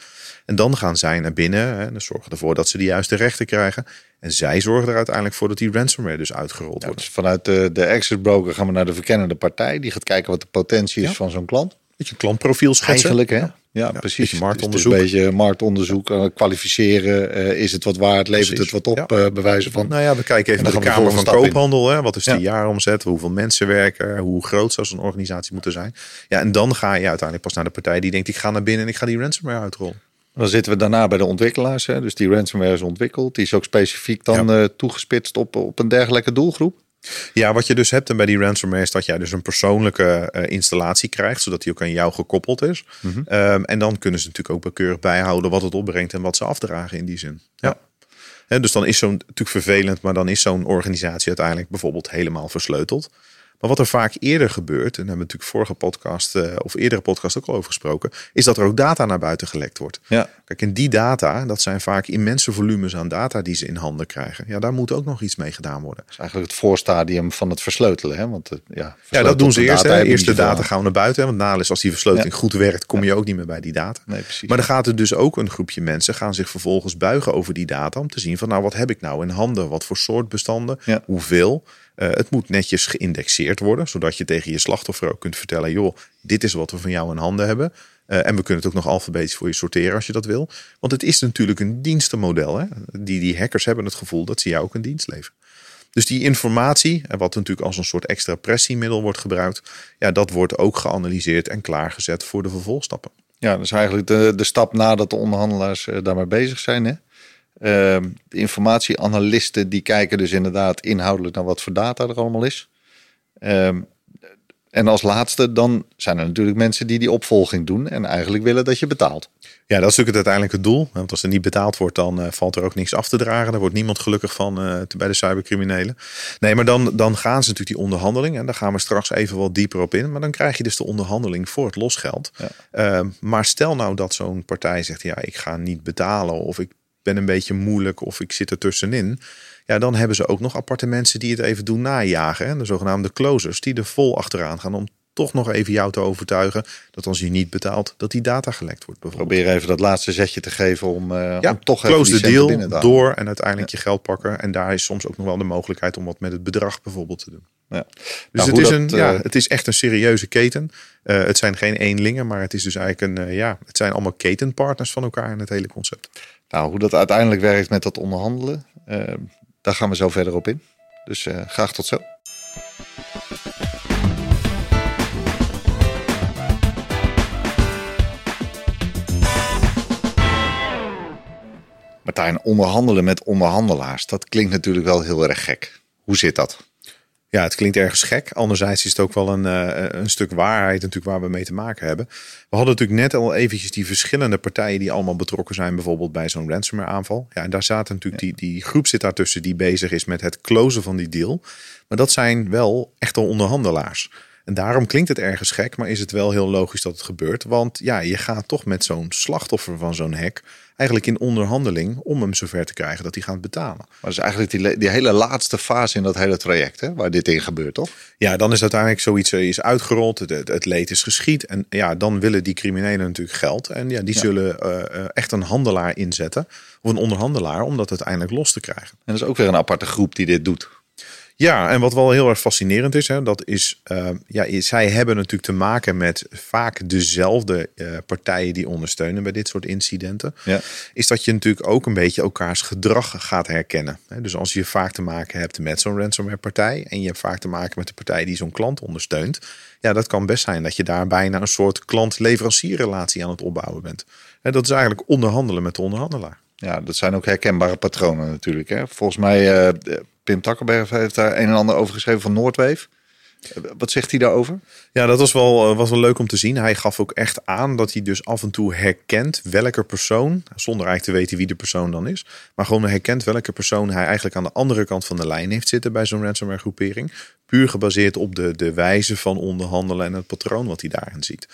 En dan gaan zij naar binnen en dan zorgen ervoor dat ze de juiste rechten krijgen. En zij zorgen er uiteindelijk voor dat die ransomware dus uitgerold ja, wordt. Dus vanuit de, de access broker gaan we naar de verkennende partij. Die gaat kijken wat de potentie is ja. van zo'n klant. Beetje profiel schetsen. Eigenlijk, hè? Ja, ja precies. Beetje marktonderzoek. Dus een beetje marktonderzoek, uh, kwalificeren. Uh, is het wat waard? Levert precies. het wat op? Ja. Uh, bewijzen van. Nou ja, we kijken even naar de Kamer van Koophandel. Hè? Wat is die jaaromzet? Hoeveel mensen werken er? Hoe groot zou zo'n organisatie moeten zijn? Ja, en dan ga je uiteindelijk pas naar de partij die denkt: ik ga naar binnen en ik ga die ransomware uitrollen. Dan zitten we daarna bij de ontwikkelaars. Hè? Dus die ransomware is ontwikkeld. Die is ook specifiek dan ja. toegespitst op, op een dergelijke doelgroep. Ja, wat je dus hebt en bij die ransomware is dat jij dus een persoonlijke uh, installatie krijgt, zodat die ook aan jou gekoppeld is. Mm -hmm. um, en dan kunnen ze natuurlijk ook bekeurig bijhouden wat het opbrengt en wat ze afdragen in die zin. Ja. ja. dus dan is zo'n natuurlijk vervelend, maar dan is zo'n organisatie uiteindelijk bijvoorbeeld helemaal versleuteld. Maar wat er vaak eerder gebeurt, en daar hebben we natuurlijk vorige podcast uh, of eerdere podcast ook al over gesproken, is dat er ook data naar buiten gelekt wordt. Ja. Kijk, en die data, dat zijn vaak immense volumes aan data die ze in handen krijgen. Ja, daar moet ook nog iets mee gedaan worden. Dat is eigenlijk het voorstadium van het versleutelen. Hè? Want, uh, ja, ja, dat doen ze eerst. Eerst de data gaan we naar buiten. Hè? Want nadeel is als die versleuteling ja. goed werkt, kom je ook niet meer bij die data. Nee, precies. Maar dan gaat er dus ook een groepje mensen gaan zich vervolgens buigen over die data om te zien van nou, wat heb ik nou in handen? Wat voor soort bestanden? Hoeveel? Uh, het moet netjes geïndexeerd worden, zodat je tegen je slachtoffer ook kunt vertellen: joh, dit is wat we van jou in handen hebben. Uh, en we kunnen het ook nog alfabetisch voor je sorteren als je dat wil. Want het is natuurlijk een dienstenmodel. Hè? Die, die hackers hebben het gevoel dat ze jou ook een dienst leveren. Dus die informatie, en wat natuurlijk als een soort extra pressiemiddel wordt gebruikt, ja, dat wordt ook geanalyseerd en klaargezet voor de vervolgstappen. Ja, is eigenlijk de, de stap nadat de onderhandelaars daarmee bezig zijn. Hè? Uh, de informatieanalisten die kijken dus inderdaad inhoudelijk naar wat voor data er allemaal is. Uh, en als laatste, dan zijn er natuurlijk mensen die die opvolging doen en eigenlijk willen dat je betaalt. Ja, dat is natuurlijk het uiteindelijke doel. Want als er niet betaald wordt, dan uh, valt er ook niks af te dragen. Daar wordt niemand gelukkig van uh, bij de cybercriminelen. Nee, maar dan, dan gaan ze natuurlijk die onderhandeling. En daar gaan we straks even wat dieper op in. Maar dan krijg je dus de onderhandeling voor het losgeld. Ja. Uh, maar stel nou dat zo'n partij zegt, ja, ik ga niet betalen. Of ik ben een beetje moeilijk of ik zit er tussenin. Ja, dan hebben ze ook nog aparte mensen die het even doen najagen. Hè? De zogenaamde closers, die er vol achteraan gaan om toch nog even jou te overtuigen dat als je niet betaalt, dat die data gelekt wordt. Probeer even dat laatste zetje te geven om, uh, ja, om toch close even de deal door en uiteindelijk ja. je geld pakken. En daar is soms ook nog wel de mogelijkheid om wat met het bedrag bijvoorbeeld te doen. Ja. Dus nou, het, is dat, een, uh, ja, het is echt een serieuze keten. Uh, het zijn geen eenlingen, maar het is dus eigenlijk een, ja, het zijn allemaal ketenpartners van elkaar in het hele concept. Nou, hoe dat uiteindelijk werkt met dat onderhandelen, daar gaan we zo verder op in. Dus uh, graag tot zo. Martijn, onderhandelen met onderhandelaars, dat klinkt natuurlijk wel heel erg gek. Hoe zit dat? Ja, het klinkt ergens gek. Anderzijds is het ook wel een, uh, een stuk waarheid natuurlijk waar we mee te maken hebben. We hadden natuurlijk net al eventjes die verschillende partijen die allemaal betrokken zijn, bijvoorbeeld bij zo'n ransomware aanval. Ja, en daar zaten natuurlijk die, die groep zit daartussen die bezig is met het closen van die deal. Maar dat zijn wel echte onderhandelaars. En daarom klinkt het ergens gek, maar is het wel heel logisch dat het gebeurt. Want ja, je gaat toch met zo'n slachtoffer van zo'n hack eigenlijk in onderhandeling om hem zover te krijgen dat hij gaat betalen. Maar dat is eigenlijk die, die hele laatste fase in dat hele traject hè, waar dit in gebeurt, toch? Ja, dan is uiteindelijk zoiets eh, is uitgerold, het, het, leed is geschied. En ja, dan willen die criminelen natuurlijk geld. En ja, die ja. zullen uh, echt een handelaar inzetten, of een onderhandelaar, om dat uiteindelijk los te krijgen. En dat is ook weer een aparte groep die dit doet. Ja, en wat wel heel erg fascinerend is, hè, dat is, uh, ja, zij hebben natuurlijk te maken met vaak dezelfde uh, partijen die ondersteunen bij dit soort incidenten. Ja. Is dat je natuurlijk ook een beetje elkaars gedrag gaat herkennen. Dus als je vaak te maken hebt met zo'n ransomware partij en je hebt vaak te maken met de partij die zo'n klant ondersteunt. Ja, dat kan best zijn dat je daar bijna een soort klant-leverancierrelatie aan het opbouwen bent. En dat is eigenlijk onderhandelen met de onderhandelaar. Ja, dat zijn ook herkenbare patronen natuurlijk. Hè? Volgens mij, uh, Pim Takkenberg heeft daar een en ander over geschreven van Noordweef. Wat zegt hij daarover? Ja, dat was wel, was wel leuk om te zien. Hij gaf ook echt aan dat hij dus af en toe herkent welke persoon, zonder eigenlijk te weten wie de persoon dan is, maar gewoon herkent welke persoon hij eigenlijk aan de andere kant van de lijn heeft zitten bij zo'n ransomware groepering. Puur gebaseerd op de, de wijze van onderhandelen en het patroon wat hij daarin ziet.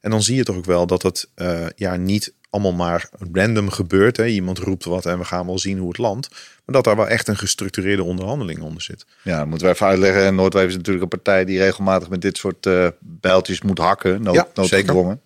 En dan zie je toch ook wel dat het uh, ja, niet allemaal maar random gebeurt. Hè. Iemand roept wat en we gaan wel zien hoe het landt. Maar dat daar wel echt een gestructureerde onderhandeling onder zit. Ja, moeten we even uitleggen. Noordwijf is natuurlijk een partij die regelmatig met dit soort uh, bijltjes moet hakken. Nood, ja, noodgedwongen.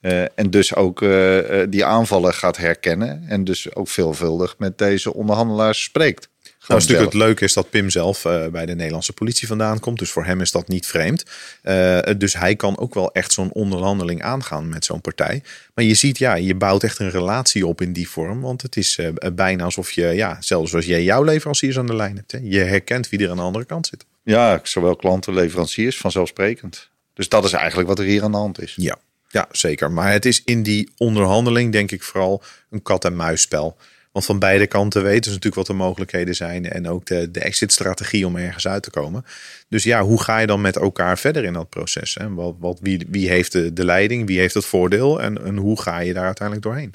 Uh, en dus ook uh, die aanvallen gaat herkennen. En dus ook veelvuldig met deze onderhandelaars spreekt. Nou, natuurlijk het leuke is dat Pim zelf uh, bij de Nederlandse politie vandaan komt. Dus voor hem is dat niet vreemd. Uh, dus hij kan ook wel echt zo'n onderhandeling aangaan met zo'n partij. Maar je ziet, ja, je bouwt echt een relatie op in die vorm. Want het is uh, bijna alsof je, ja, zelfs als jij jouw leveranciers aan de lijn hebt. Hè, je herkent wie er aan de andere kant zit. Ja, zowel klanten, leveranciers, vanzelfsprekend. Dus dat is eigenlijk wat er hier aan de hand is. Ja, ja zeker. Maar het is in die onderhandeling denk ik vooral een kat-en-muisspel. Want van beide kanten weten ze natuurlijk wat de mogelijkheden zijn en ook de, de exit-strategie om ergens uit te komen. Dus ja, hoe ga je dan met elkaar verder in dat proces? Hè? Wat, wat, wie, wie heeft de, de leiding, wie heeft het voordeel en, en hoe ga je daar uiteindelijk doorheen?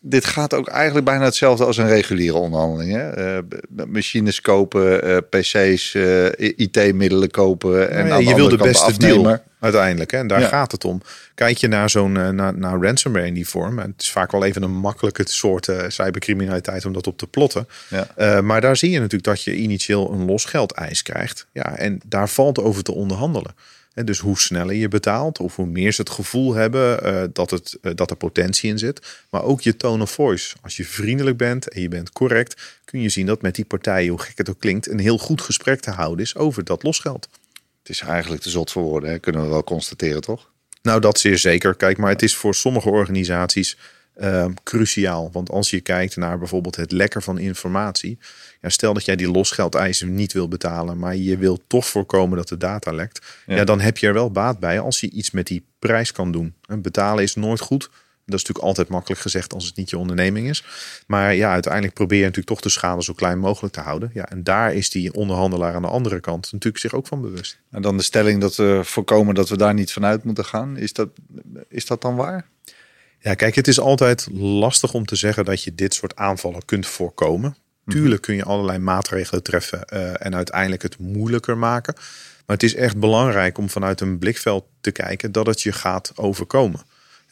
Dit gaat ook eigenlijk bijna hetzelfde als een reguliere onderhandeling. Hè? Uh, machines kopen, uh, PC's, uh, IT-middelen kopen. En nou ja, je wil de beste deal uiteindelijk. Hè? En daar ja. gaat het om. Kijk je naar zo'n naar, naar ransomware in die vorm. En het is vaak wel even een makkelijke soort cybercriminaliteit om dat op te plotten. Ja. maar daar zie je natuurlijk dat je initieel een losgeldeis krijgt. Ja, en daar valt over te onderhandelen. En dus hoe sneller je betaalt, of hoe meer ze het gevoel hebben uh, dat, het, uh, dat er potentie in zit. Maar ook je tone of voice. Als je vriendelijk bent en je bent correct, kun je zien dat met die partijen, hoe gek het ook klinkt, een heel goed gesprek te houden is over dat losgeld. Het is eigenlijk te zot voor woorden, hè? kunnen we wel constateren, toch? Nou, dat zeer zeker. Kijk, maar het is voor sommige organisaties uh, cruciaal. Want als je kijkt naar bijvoorbeeld het lekker van informatie. Ja, stel dat jij die losgeldeisen niet wil betalen, maar je wil toch voorkomen dat de data lekt. Ja. dan heb je er wel baat bij als je iets met die prijs kan doen. En betalen is nooit goed. Dat is natuurlijk altijd makkelijk gezegd als het niet je onderneming is. Maar ja, uiteindelijk probeer je natuurlijk toch de schade zo klein mogelijk te houden. Ja, en daar is die onderhandelaar aan de andere kant natuurlijk zich ook van bewust. En dan de stelling dat we voorkomen dat we daar niet vanuit moeten gaan. Is dat, is dat dan waar? Ja, kijk, het is altijd lastig om te zeggen dat je dit soort aanvallen kunt voorkomen. Mhm. Tuurlijk kun je allerlei maatregelen treffen uh, en uiteindelijk het moeilijker maken. Maar het is echt belangrijk om vanuit een blikveld te kijken dat het je gaat overkomen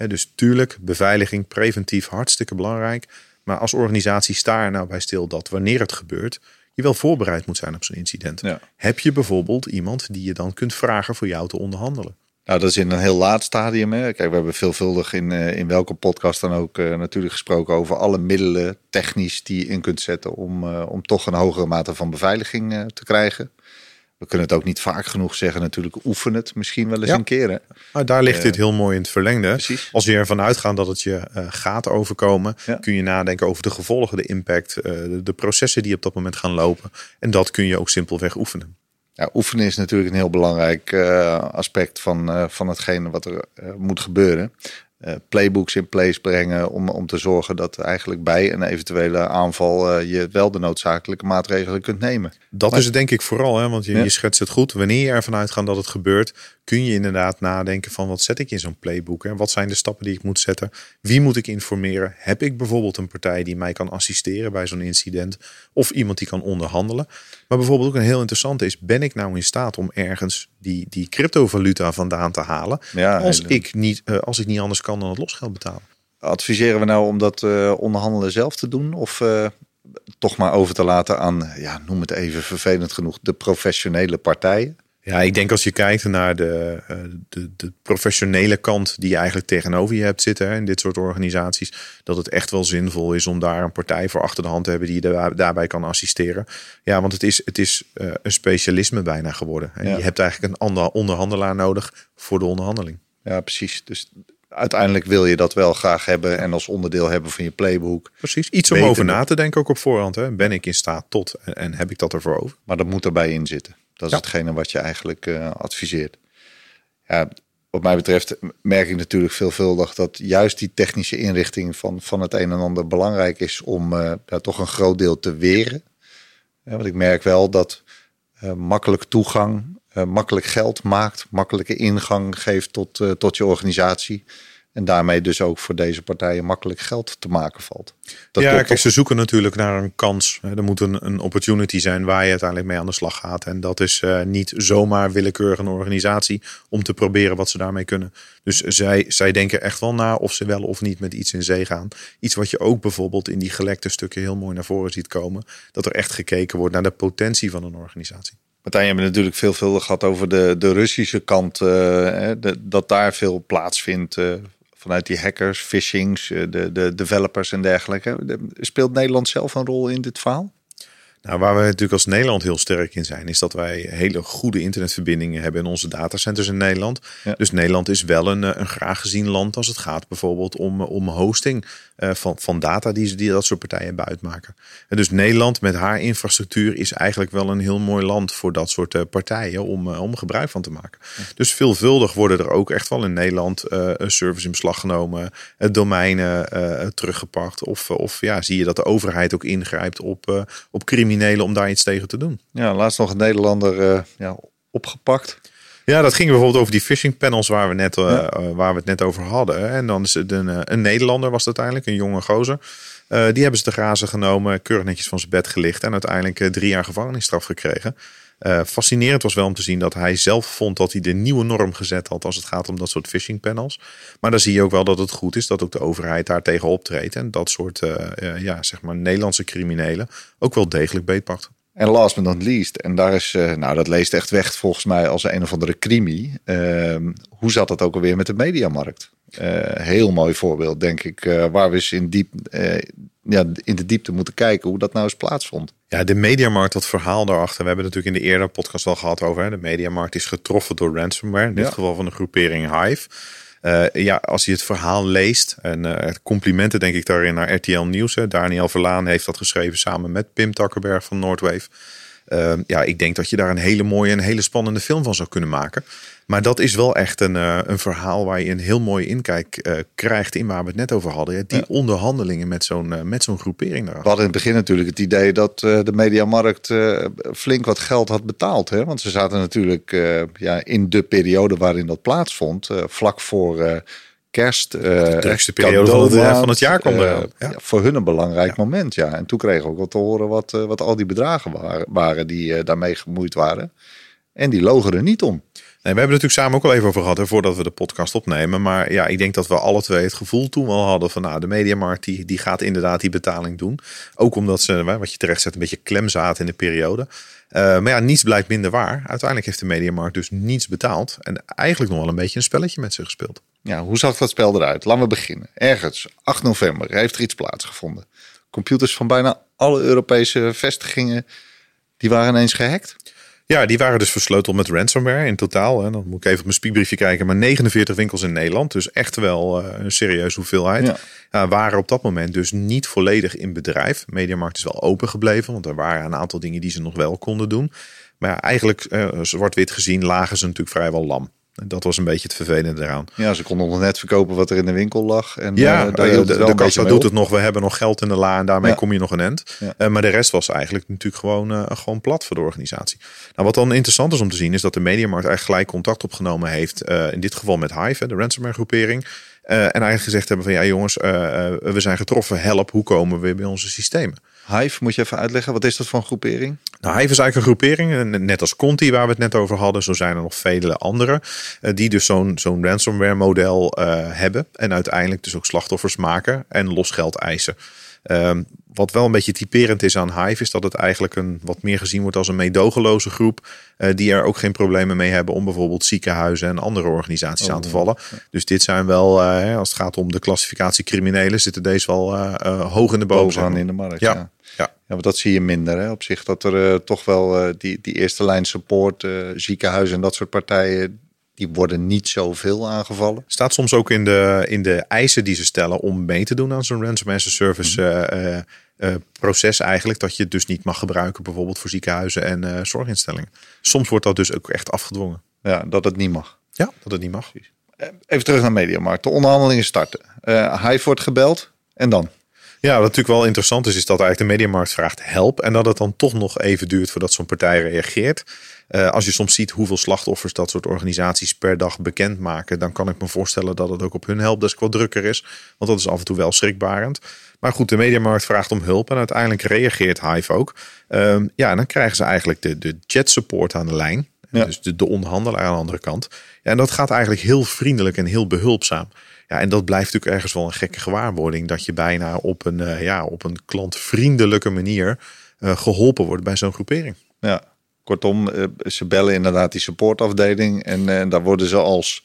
dus tuurlijk, beveiliging preventief hartstikke belangrijk. Maar als organisatie sta er nou bij stil dat wanneer het gebeurt, je wel voorbereid moet zijn op zo'n incident. Heb je bijvoorbeeld iemand die je dan kunt vragen voor jou te onderhandelen? Nou, dat is in een heel laat stadium. Hè. Kijk, we hebben veelvuldig in, uh, in welke podcast dan ook uh, natuurlijk gesproken over alle middelen technisch die je in kunt zetten om, uh, om toch een hogere mate van beveiliging te krijgen we kunnen het ook niet vaak genoeg zeggen natuurlijk. Oefen het misschien wel eens een keer. Maar daar ligt dit heel mooi in het verlengde. Precies. Als je ervan uitgaat dat het je gaat overkomen, kun je nadenken over de gevolgen, de impact, de, de, processen die op dat moment gaan lopen. En dat kun je ook simpelweg oefenen. Ja, oefenen is natuurlijk een heel belangrijk uh, aspect van, van hetgene wat er moet gebeuren. Eh, playbooks in place brengen om, om te zorgen dat eigenlijk bij een eventuele aanval uh, je wel de noodzakelijke maatregelen kunt nemen. Dat is het denk ik vooral, hè? want je, je schetst het goed. Wanneer je ervan uitgaat dat het gebeurt, kun je inderdaad nadenken van wat zet ik in zo'n playbook? En wat zijn de stappen die ik moet zetten? Wie moet ik informeren? Heb ik bijvoorbeeld een partij die mij kan assisteren bij zo'n incident? Of iemand die kan onderhandelen? Maar bijvoorbeeld ook een heel interessante is, ben ik nou in staat om ergens die, die cryptovaluta vandaan te halen? Ja, als, ik niet, uh, als ik niet anders kan dan het losgeld betalen. Adviseren we nou om dat uh, onderhandelen zelf te doen? Of uh, toch maar over te laten aan, ja, noem het even vervelend genoeg, de professionele partijen? Ja, ik denk als je kijkt naar de, eh, de, de, professionele kant die je eigenlijk tegenover je hebt zitten hè, in dit soort organisaties, dat het echt wel zinvol is om daar een partij voor achter de hand te hebben die je daarbij kan assisteren. Ja, want het is, het is een specialisme bijna geworden. En je hebt eigenlijk een ander onderhandelaar nodig voor de onderhandeling. Ja, precies. Dus uiteindelijk wil je dat wel graag hebben en als onderdeel hebben van je playbook. Precies, iets om over na te denken ook op voorhand. Hè. Ben ik in staat tot en, en heb ik dat ervoor over? Maar dat moet erbij in zitten. Dat is hetgene wat je eigenlijk uh, adviseert. Ja, wat mij betreft merk ik natuurlijk veelvuldig dat juist die technische inrichting van, van het een en ander belangrijk is om uh, toch een groot deel te weren. Ja, want ik merk wel dat uh, makkelijk toegang, makkelijk geld maakt, makkelijke ingang geeft tot, tot je organisatie. En daarmee dus ook voor deze partijen makkelijk geld te maken valt. Dat ja, kijk, ze zoeken natuurlijk naar een kans. Er moet een, een opportunity zijn waar je uiteindelijk mee aan de slag gaat. En dat is uh, niet zomaar willekeurig een organisatie om te proberen wat ze daarmee kunnen. Dus zij, zij denken echt wel na of ze wel of niet met iets in zee gaan. Iets wat je ook bijvoorbeeld in die gelekte stukken heel mooi naar voren ziet komen. Dat er echt gekeken wordt naar de potentie van een organisatie. Martijn, je hebt natuurlijk veel, veel gehad over de, de Russische kant. Uh, de, dat daar veel plaatsvindt uh, vanuit die hackers, phishings, eh, de, de developers en dergelijke. Speelt Nederland zelf een rol in dit verhaal? Nou, waar we natuurlijk als Nederland heel sterk in zijn, is dat wij hele goede internetverbindingen hebben in onze datacenters in Nederland. Dus Nederland is wel een, eh, een graag gezien land als het gaat bijvoorbeeld om, eh, om hosting van, van data die, die dat soort partijen hebben uitmaken. En dus Nederland met haar infrastructuur is eigenlijk wel een heel mooi land voor dat soort uh, partijen om, om gebruik van te maken. Dus veelvuldig worden er ook echt wel in Nederland een service in beslag genomen, domeinen teruggepakt. Of, of ja, zie je dat de overheid ook ingrijpt op, op criminelen om daar iets tegen te doen. Ja, laatst nog een Nederlander uh, ja, opgepakt. Ja, dat ging bijvoorbeeld over die phishing panels waar we, net, uh, waar we het net over hadden. En dan is het een, een Nederlander was het uiteindelijk, een jonge gozer. Uh, die hebben ze te grazen genomen, keurig netjes van zijn bed gelicht en uiteindelijk drie jaar gevangenisstraf gekregen. Uh, fascinerend was wel om te zien dat hij zelf vond dat hij de nieuwe norm gezet had als het gaat om dat soort phishing panels. Maar dan zie je ook wel dat het goed is dat ook de overheid daar tegen optreedt en dat soort ja, zeg maar Nederlandse criminelen ook wel degelijk beetpakt. En last but not least, en daar is, nou dat leest echt weg volgens mij als een of andere crimi. Ehm, hoe zat dat ook alweer met de mediamarkt? heel mooi voorbeeld, denk ik, waar we eens in diep ja, in de diepte moeten kijken hoe dat nou eens plaatsvond. Ja, de mediamarkt, dat verhaal daarachter. We hebben het natuurlijk in de eerdere podcast al gehad over. Hè? De mediamarkt is getroffen door ransomware. In dit geval van de groepering Hive. Uh, ja, als je het verhaal leest, en uh, complimenten denk ik daarin naar RTL Nieuws. Hè. Daniel Verlaan heeft dat geschreven samen met Pim Takkerberg van Noordwave. Uh, ja, ik denk dat je daar een hele mooie en hele spannende film van zou kunnen maken. Maar dat is wel echt een, uh, een verhaal waar je een heel mooi inkijk uh, krijgt in waar we het net over hadden. Die ja. onderhandelingen met zo'n uh, met zo'n groepering. We hadden in het begin natuurlijk het idee dat de mediamarkt flink wat geld had betaald. Hè? Want ze zaten natuurlijk ja, in de periode waarin dat plaatsvond, vlak voor kerst. de drukste periode van het, van het, jaar kwam. Ja. voor hun een belangrijk moment, ja. En toen kregen we ook wel te horen wat, wat al die bedragen waren, waren die daarmee gemoeid waren. En die logen er niet om. We hebben natuurlijk samen ook al even over gehad hè, voordat we de podcast opnemen. Maar ja, ik denk dat we alle twee het gevoel toen wel hadden van nou, de Mediamarkt die, die gaat inderdaad die betaling doen. Ook omdat ze, wat je terecht zet, een beetje klem zaten in de periode. Uh, maar ja, niets blijkt minder waar. Uiteindelijk heeft de Mediamarkt dus niets betaald. En eigenlijk nog wel een beetje een spelletje met ze gespeeld. Ja, hoe zag dat spel eruit? Laten we beginnen. Ergens, 8 november, heeft er iets plaatsgevonden. Computers van bijna alle Europese vestigingen, die waren ineens gehackt. Ja, die waren dus versleuteld met ransomware in totaal. Hè. Dan moet ik even op mijn spiekbriefje kijken. Maar 49 winkels in Nederland. Dus echt wel uh, een serieuze hoeveelheid. Ja. Uh, waren op dat moment dus niet volledig in bedrijf. Mediamarkt is wel open gebleven. Want er waren een aantal dingen die ze nog wel konden doen. Maar ja, eigenlijk, uh, zwart-wit gezien, lagen ze natuurlijk vrijwel lam. Dat was een beetje het vervelende eraan. Ja, ze konden nog net verkopen wat er in de winkel lag. En, ja, uh, daar uh, de, de kassa doet het nog. We hebben nog geld in de la en daarmee ja. kom je nog een end. Ja. Uh, maar de rest was eigenlijk natuurlijk gewoon, uh, gewoon plat voor de organisatie. Nou, wat dan interessant is om te zien is dat de Mediamarkt eigenlijk gelijk contact opgenomen heeft. in dit geval met Hive, de ransomware groepering. en eigenlijk gezegd hebben van ja jongens, we zijn getroffen. Help, hoe komen we bij onze systemen? Hive, moet je even uitleggen, wat is dat voor een groepering? Nou, Hive is eigenlijk een groepering, net als Conti waar we het net over hadden. Zo zijn er nog vele andere die dus zo'n zo'n ransomware model uh, hebben. En uiteindelijk dus ook slachtoffers maken en losgeld eisen. Um, wat wel een beetje typerend is aan Hive, is dat het eigenlijk een, wat meer gezien wordt als een meedogenloze groep. Uh, die er ook geen problemen mee hebben om bijvoorbeeld ziekenhuizen en andere organisaties oh, aan te vallen. Ja. Dus dit zijn wel, uh, als het gaat om de klassificatie criminelen, zitten deze wel uh, hoog in de boven. Bovenaan in de markt, ja. ja. Ja. ja, want dat zie je minder hè? op zich. Dat er toch wel die, die eerste lijn support, ziekenhuizen en dat soort partijen, die worden niet zoveel aangevallen. Staat soms ook in de, in de eisen die ze stellen om mee te doen aan zo'n ransomware service mm -hmm. Proces eigenlijk. Dat je het dus niet mag gebruiken bijvoorbeeld voor ziekenhuizen en zorginstellingen. Soms wordt dat dus ook echt afgedwongen. Ja, dat het niet mag. Ja, dat het niet mag. Even terug naar Mediamarkt. De onderhandelingen starten. Hive wordt gebeld en dan? Ja, wat natuurlijk wel interessant is, is dat eigenlijk de mediamarkt vraagt help. En dat het dan toch nog even duurt voordat zo'n partij reageert. Uh, als je soms ziet hoeveel slachtoffers dat soort organisaties per dag bekendmaken, dan kan ik me voorstellen dat het ook op hun helpdesk wat drukker is. Want dat is af en toe wel schrikbarend. Maar goed, de mediamarkt vraagt om hulp en uiteindelijk reageert Hive ook. Um, ja, en dan krijgen ze eigenlijk de, de chat support aan de lijn. Ja. Dus de, de onderhandelaar aan de andere kant. Ja, en dat gaat eigenlijk heel vriendelijk en heel behulpzaam. Ja, en dat blijft natuurlijk ergens wel een gekke gewaarwording. Dat je bijna op een, uh, ja, op een klantvriendelijke manier uh, geholpen wordt bij zo'n groepering. Ja, kortom, uh, ze bellen inderdaad die supportafdeling. En daar worden ze als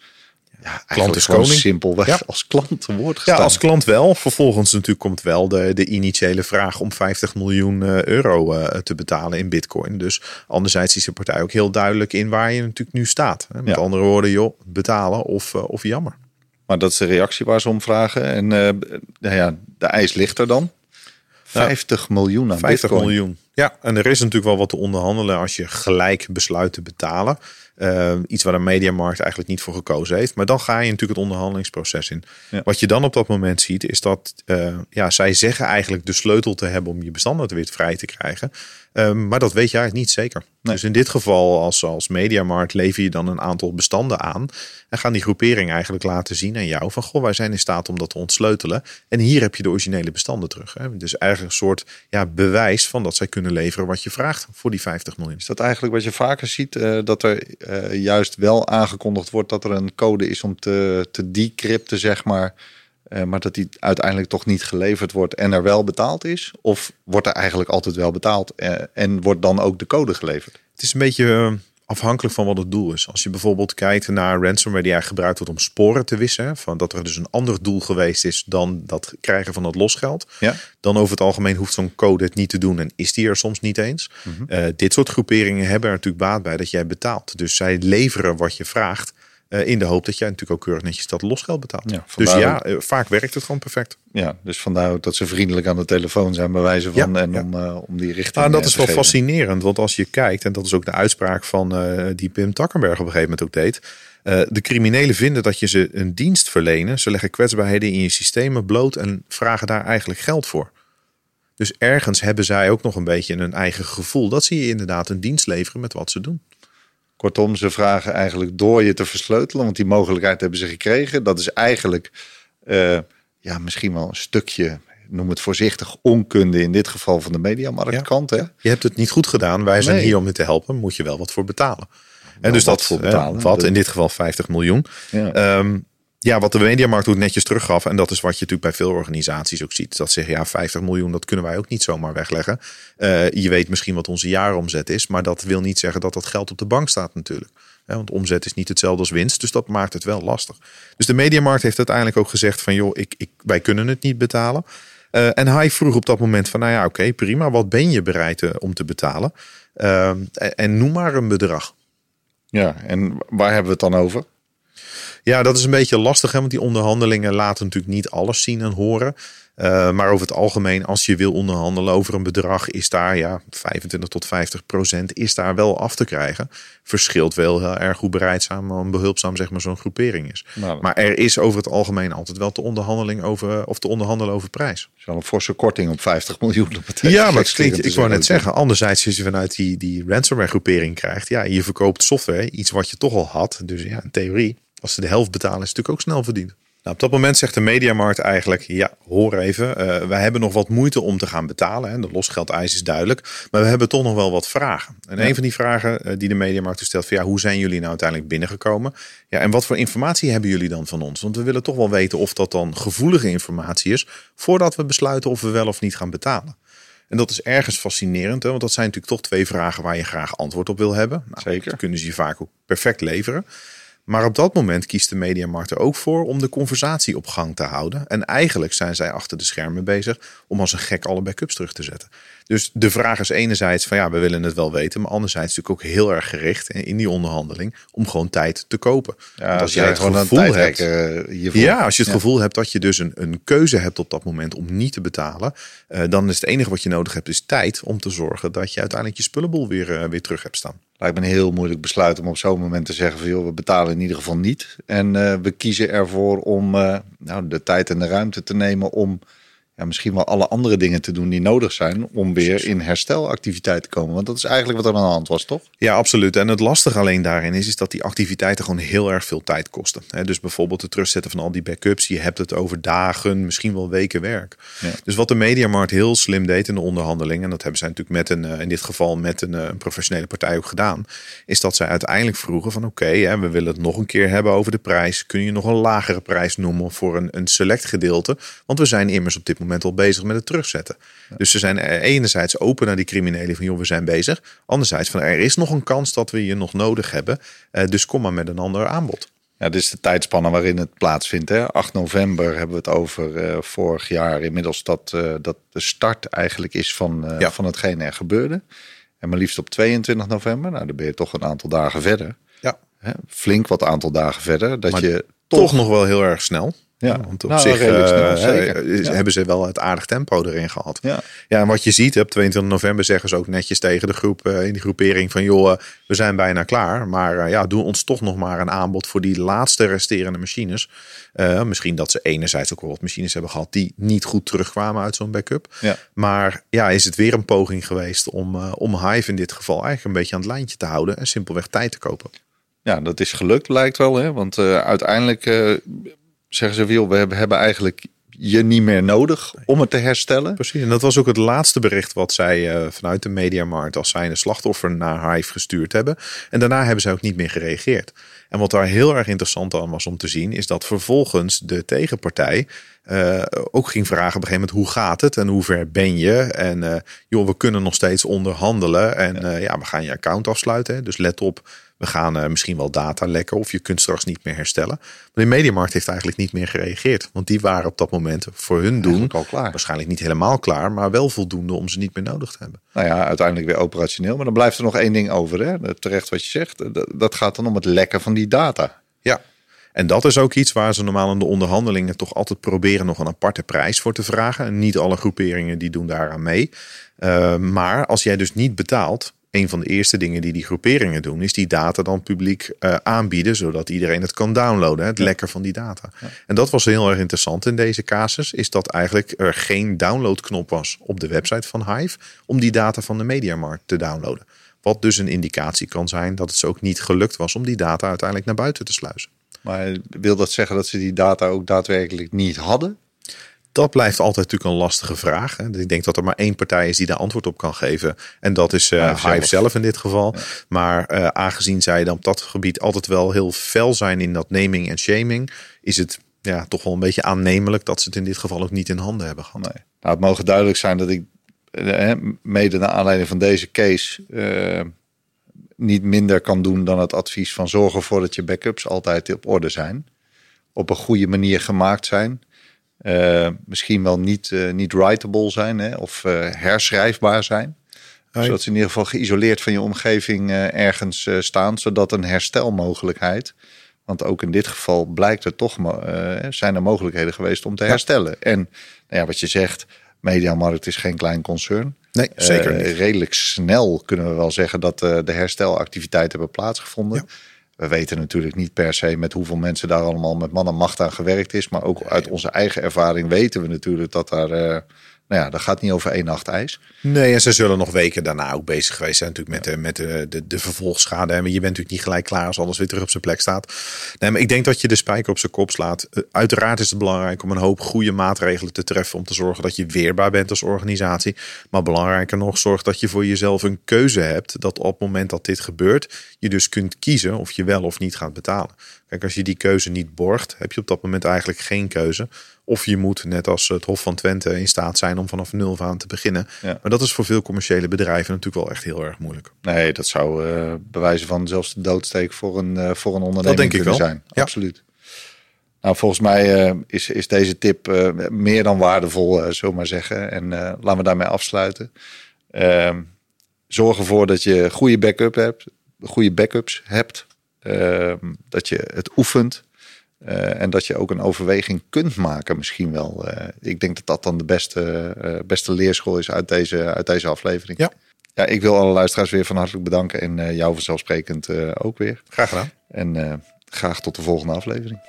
ja, klant is koning. simpelweg ja. als klant te woord gestaan. Ja, als klant wel. Vervolgens natuurlijk komt wel de, de initiële vraag om 50 miljoen euro uh, te betalen in bitcoin. Dus anderzijds is de partij ook heel duidelijk in waar je natuurlijk nu staat. Met ja. andere woorden, joh, betalen of, uh, of jammer. Maar dat is de reactie waar ze om vragen. En uh, nou ja, de eis ligt er dan. 50 ja, miljoen aan 50 bitcoin. miljoen. Ja, en er is natuurlijk wel wat te onderhandelen als je gelijk besluit te betalen. Uh, iets waar de mediamarkt eigenlijk niet voor gekozen heeft. Maar dan ga je natuurlijk het onderhandelingsproces in. Ja. Wat je dan op dat moment ziet, is dat uh, ja, zij zeggen eigenlijk de sleutel te hebben om je bestanden weer vrij te krijgen. Uh, maar dat weet je eigenlijk niet zeker. Nee. Dus in dit geval, als, als mediamarkt, lever je dan een aantal bestanden aan. En gaan die groepering eigenlijk laten zien aan jou van goh, wij zijn in staat om dat te ontsleutelen. En hier heb je de originele bestanden terug. Hè. Dus eigenlijk een soort ja, bewijs van dat zij kunnen leveren wat je vraagt voor die 50 miljoen. Is dat eigenlijk wat je vaker ziet? Uh, dat er uh, juist wel aangekondigd wordt dat er een code is om te, te decrypten, zeg maar. Uh, maar dat die uiteindelijk toch niet geleverd wordt en er wel betaald is? Of wordt er eigenlijk altijd wel betaald en wordt dan ook de code geleverd? Het is een beetje afhankelijk van wat het doel is. Als je bijvoorbeeld kijkt naar ransomware die eigenlijk gebruikt wordt om sporen te wissen, van dat er dus een ander doel geweest is dan dat krijgen van het losgeld, ja. dan over het algemeen hoeft zo'n code het niet te doen en is die er soms niet eens. Mm -hmm. uh, dit soort groeperingen hebben er natuurlijk baat bij dat jij betaalt. Dus zij leveren wat je vraagt. Uh, in de hoop dat jij natuurlijk ook keurig netjes dat losgeld betaalt. Ja, dus ja, uh, vaak werkt het gewoon perfect. Ja, dus vandaar ook dat ze vriendelijk aan de telefoon zijn bij wijze van Ja, en ja. om, eh, om die richting Nou, dat eh, is wel geven. fascinerend, want als je kijkt, en dat is ook de uitspraak van eh, die Pim Takkenberg op een gegeven moment ook deed. eh, de criminelen vinden dat je ze een dienst verlenen. Ze leggen kwetsbaarheden in je systemen bloot en vragen daar eigenlijk geld voor. Dus ergens hebben zij ook nog een beetje een eigen gevoel dat ze je inderdaad een dienst leveren met wat ze doen. Kortom, ze vragen eigenlijk door je te versleutelen, want die mogelijkheid hebben ze gekregen. Dat is eigenlijk eh, ja, misschien wel een stukje, noem het voorzichtig, onkunde in dit geval van de mediamarktkant. hè? Je hebt het niet goed gedaan, wij zijn Nee. hier om je te helpen, moet je wel wat voor betalen. En dus wat dat voor betalen. Wat, in dit geval 50 miljoen. Ja. Ehm, ja, wat de mediamarkt ook netjes teruggaf. En dat is wat je natuurlijk bij veel organisaties ook ziet. Dat zeggen, ja, 50 miljoen, dat kunnen wij ook niet zomaar wegleggen. Eh, je weet misschien wat onze jaaromzet is. Maar dat wil niet zeggen dat dat geld op de bank staat natuurlijk. Want omzet is niet hetzelfde als winst. Dus dat maakt het wel lastig. Dus de mediamarkt heeft uiteindelijk ook gezegd van... joh, ik, ik, wij kunnen het niet betalen. Eh, en hij vroeg op dat moment van... nou ja, oké, prima. Wat ben je bereid eh, om te betalen? Ehm, en noem maar een bedrag. ja, en waar hebben we het dan over? Ja, dat is een beetje lastig, hè, want die onderhandelingen laten natuurlijk niet alles zien en horen. Eh, maar over het algemeen, als je wil onderhandelen over een bedrag, is daar ja, 25 tot 50 procent is daar wel af te krijgen. Verschilt wel heel erg hoe bereidzaam en behulpzaam zeg maar, zo'n groepering is. Nou, Maar er is over het algemeen altijd wel te, onderhandeling over, of te onderhandelen over prijs. Dat is wel een forse korting op 50 miljoen. Ja, maar het klinkt, ik wou net zeggen. zeggen, anderzijds als je vanuit die, die ransomware groepering krijgt, ja, je verkoopt software, iets wat je toch al had. Dus ja, in theorie, als ze de helft betalen, is het natuurlijk ook snel verdiend. Nou, op dat moment zegt de mediamarkt eigenlijk, ja, hoor even, eh, wij hebben nog wat moeite om te gaan betalen. Hè. De losgeldeis is duidelijk, maar we hebben toch nog wel wat vragen. En een van die vragen eh, die de mediamarkt stelt, van ja, hoe zijn jullie nou uiteindelijk binnengekomen? Ja, en wat voor informatie hebben jullie dan van ons? Want we willen toch wel weten of dat dan gevoelige informatie is, voordat we besluiten of we wel of niet gaan betalen. En dat is ergens fascinerend, hè? want dat zijn natuurlijk toch twee vragen waar je graag antwoord op wil hebben. Nou, Zeker. Dat kunnen ze je vaak ook perfect leveren. Maar op dat moment kiest de mediamarkt er ook voor om de conversatie op gang te houden. En eigenlijk zijn zij achter de schermen bezig om als een gek alle backups terug te zetten. Dus de vraag is enerzijds van ja, we willen het wel weten. Maar anderzijds natuurlijk ook heel erg gericht in die onderhandeling om gewoon tijd te kopen. Ja, als jij gewoon een gevoel hebt- eh, hiervoor. ja, als je het Ja. gevoel hebt dat je dus een, een keuze hebt op dat moment om niet te betalen, eh, dan is het enige wat je nodig hebt, is tijd om te zorgen dat je uiteindelijk je spullenboel weer, eh, weer terug hebt staan. Lijkt me een heel moeilijk besluit om op zo'n moment te zeggen van joh, we betalen in ieder geval niet. En we kiezen ervoor om nou, de tijd en de ruimte te nemen om ja, misschien wel alle andere dingen te doen die nodig zijn om weer in herstelactiviteit te komen. Want dat is eigenlijk wat er aan de hand was, toch? Ja, absoluut. En het lastige alleen daarin is, is dat die activiteiten gewoon heel erg veel tijd kosten. Dus bijvoorbeeld het terugzetten van al die backups. Je hebt het over dagen, misschien wel weken werk. Ja. Dus wat de Mediamarkt heel slim deed in de onderhandeling, en dat hebben zij natuurlijk met een, eh, in dit geval met een, eh, een professionele partij ook gedaan, is dat zij uiteindelijk vroegen van oké, hè, we willen het nog een keer hebben over de prijs. Kun je nog een lagere prijs noemen voor een, een select gedeelte? Want we zijn immers op dit moment al bezig met het terugzetten. Dus ze zijn er enerzijds open naar die criminelen van joh, we zijn bezig. Anderzijds van er is nog een kans dat we je nog nodig hebben. Eh, dus kom maar met een ander aanbod. Ja, dit is de tijdspanne waarin het plaatsvindt. Hè? 8 november hebben we het over eh, vorig jaar. Inmiddels dat, eh, dat de start eigenlijk is van, Ja. van hetgeen er gebeurde. En maar liefst op 22 november. Nou, dan ben je toch een aantal dagen verder. Ja. Hè? Flink wat aantal dagen verder. Dat Maar je Toch nog wel heel erg snel. Ja. want op Nou, zich redelijk eh, Ja. hebben ze wel het aardig tempo erin gehad. Ja. Ja, en wat je ziet, op 22 november zeggen ze ook netjes tegen de groep eh, in die groepering van joh, eh, we zijn bijna klaar. Maar eh, ja, doe ons toch nog maar een aanbod voor die laatste resterende machines. Eh, misschien dat ze enerzijds ook wel wat machines hebben gehad die niet goed terugkwamen uit zo'n backup. Ja. Maar ja, is het weer een poging geweest om, om Hive in dit geval eigenlijk een beetje aan het lijntje te houden en simpelweg tijd te kopen. Ja, dat is gelukt, lijkt wel. Hè? Want eh, uiteindelijk eh, zeggen ze, joh, we hebben, eigenlijk je niet meer nodig om het te herstellen. Precies, en dat was ook het laatste bericht wat zij eh, vanuit de mediamarkt als zijnde slachtoffer naar Hive gestuurd hebben. En daarna hebben zij ook niet meer gereageerd. En wat daar heel erg interessant aan was om te zien, is dat vervolgens de tegenpartij eh, ook ging vragen op een gegeven moment hoe gaat het en hoe ver ben je? En eh, joh, we kunnen nog steeds onderhandelen en ja, ja we gaan je account afsluiten. Hè? Dus let op, we gaan uh, misschien wel data lekken of je kunt straks niet meer herstellen. Maar de mediamarkt heeft eigenlijk niet meer gereageerd. Want die waren op dat moment voor hun doen al klaar. waarschijnlijk niet helemaal klaar, maar wel voldoende om ze niet meer nodig te hebben. Nou ja, uiteindelijk weer operationeel. Maar dan blijft er nog één ding over. Hè? Terecht wat je zegt. Dat, dat gaat dan om het lekken van die data. Ja, en dat is ook iets waar ze normaal in de onderhandelingen toch altijd proberen nog een aparte prijs voor te vragen. En niet alle groeperingen die doen daaraan mee. Uh, maar als jij dus niet betaalt, een van de eerste dingen die die groeperingen doen, is die data dan publiek uh, aanbieden, zodat iedereen het kan downloaden, het lekker van die data. Ja. En dat was heel erg interessant in deze casus, is dat eigenlijk er geen downloadknop was op de website van Hive om die data van de Mediamarkt te downloaden. Wat dus een indicatie kan zijn dat het ze ook niet gelukt was om die data uiteindelijk naar buiten te sluizen. Maar wil dat zeggen dat ze die data ook daadwerkelijk niet hadden? Dat blijft altijd natuurlijk een lastige vraag. Ik denk dat er maar één partij is die daar antwoord op kan geven. En dat is uh, Hive, zelf. zelf. in dit geval. Maar uh, aangezien zij dan op dat gebied altijd wel heel fel zijn in dat naming en shaming, is het ja, toch wel een beetje aannemelijk dat ze het in dit geval ook niet in handen hebben gehad. Nee. Nou, het mogen duidelijk zijn dat ik eh, mede naar aanleiding van deze case niet minder kan doen dan het advies van zorg ervoor dat je backups altijd op orde zijn. Op een goede manier gemaakt zijn. Uh, misschien wel niet, uh, niet writable zijn hè, of uh, herschrijfbaar zijn. Zodat ze in ieder geval geïsoleerd van je omgeving ergens staan, zodat een herstelmogelijkheid. Want ook in dit geval blijkt er toch, zijn er mogelijkheden geweest om te herstellen. Ja. En nou ja, wat je zegt, Mediamarkt is geen klein concern. Nee, zeker niet. Redelijk snel kunnen we wel zeggen dat de herstelactiviteiten hebben plaatsgevonden. Ja. We weten natuurlijk niet per se met hoeveel mensen daar allemaal met man en macht aan gewerkt is. Maar ook uit onze eigen ervaring weten we natuurlijk dat daar uh, nou ja, dat gaat niet over één nacht ijs. Nee, en ze zullen nog weken daarna ook bezig geweest zijn natuurlijk met, de, met de, de, de vervolgschade. En je bent natuurlijk niet gelijk klaar als alles weer terug op zijn plek staat. Nee, maar ik denk dat je de spijker op zijn kop slaat. Uiteraard is het belangrijk om een hoop goede maatregelen te treffen om te zorgen dat je weerbaar bent als organisatie. Maar belangrijker nog, zorg dat je voor jezelf een keuze hebt. Dat op het moment dat dit gebeurt, je dus kunt kiezen of je wel of niet gaat betalen. Kijk, als je die keuze niet borgt, heb je op dat moment eigenlijk geen keuze. Of je moet, net als het Hof van Twente, in staat zijn om vanaf nul aan te beginnen. Ja. Maar dat is voor veel commerciële bedrijven natuurlijk wel echt heel erg moeilijk. Nee, dat zou uh, bewijzen van zelfs de doodsteek voor een, uh, voor een onderneming dat denk ik wel. zijn. Ja. Absoluut. Nou, volgens mij uh, is, is deze tip meer dan waardevol, uh, zullen maar zeggen. En laten we daarmee afsluiten. Ehm, zorg ervoor dat je goede backup hebt, goede backups hebt. Ehm, dat je het oefent. Uh, en dat je ook een overweging kunt maken, misschien wel. Uh, ik denk dat dat dan de beste, uh, beste leerschool is uit deze, uit deze aflevering. Ja. ja, ik wil alle luisteraars weer van hartelijk bedanken. En jou vanzelfsprekend ook weer. Graag gedaan. En graag tot de volgende aflevering.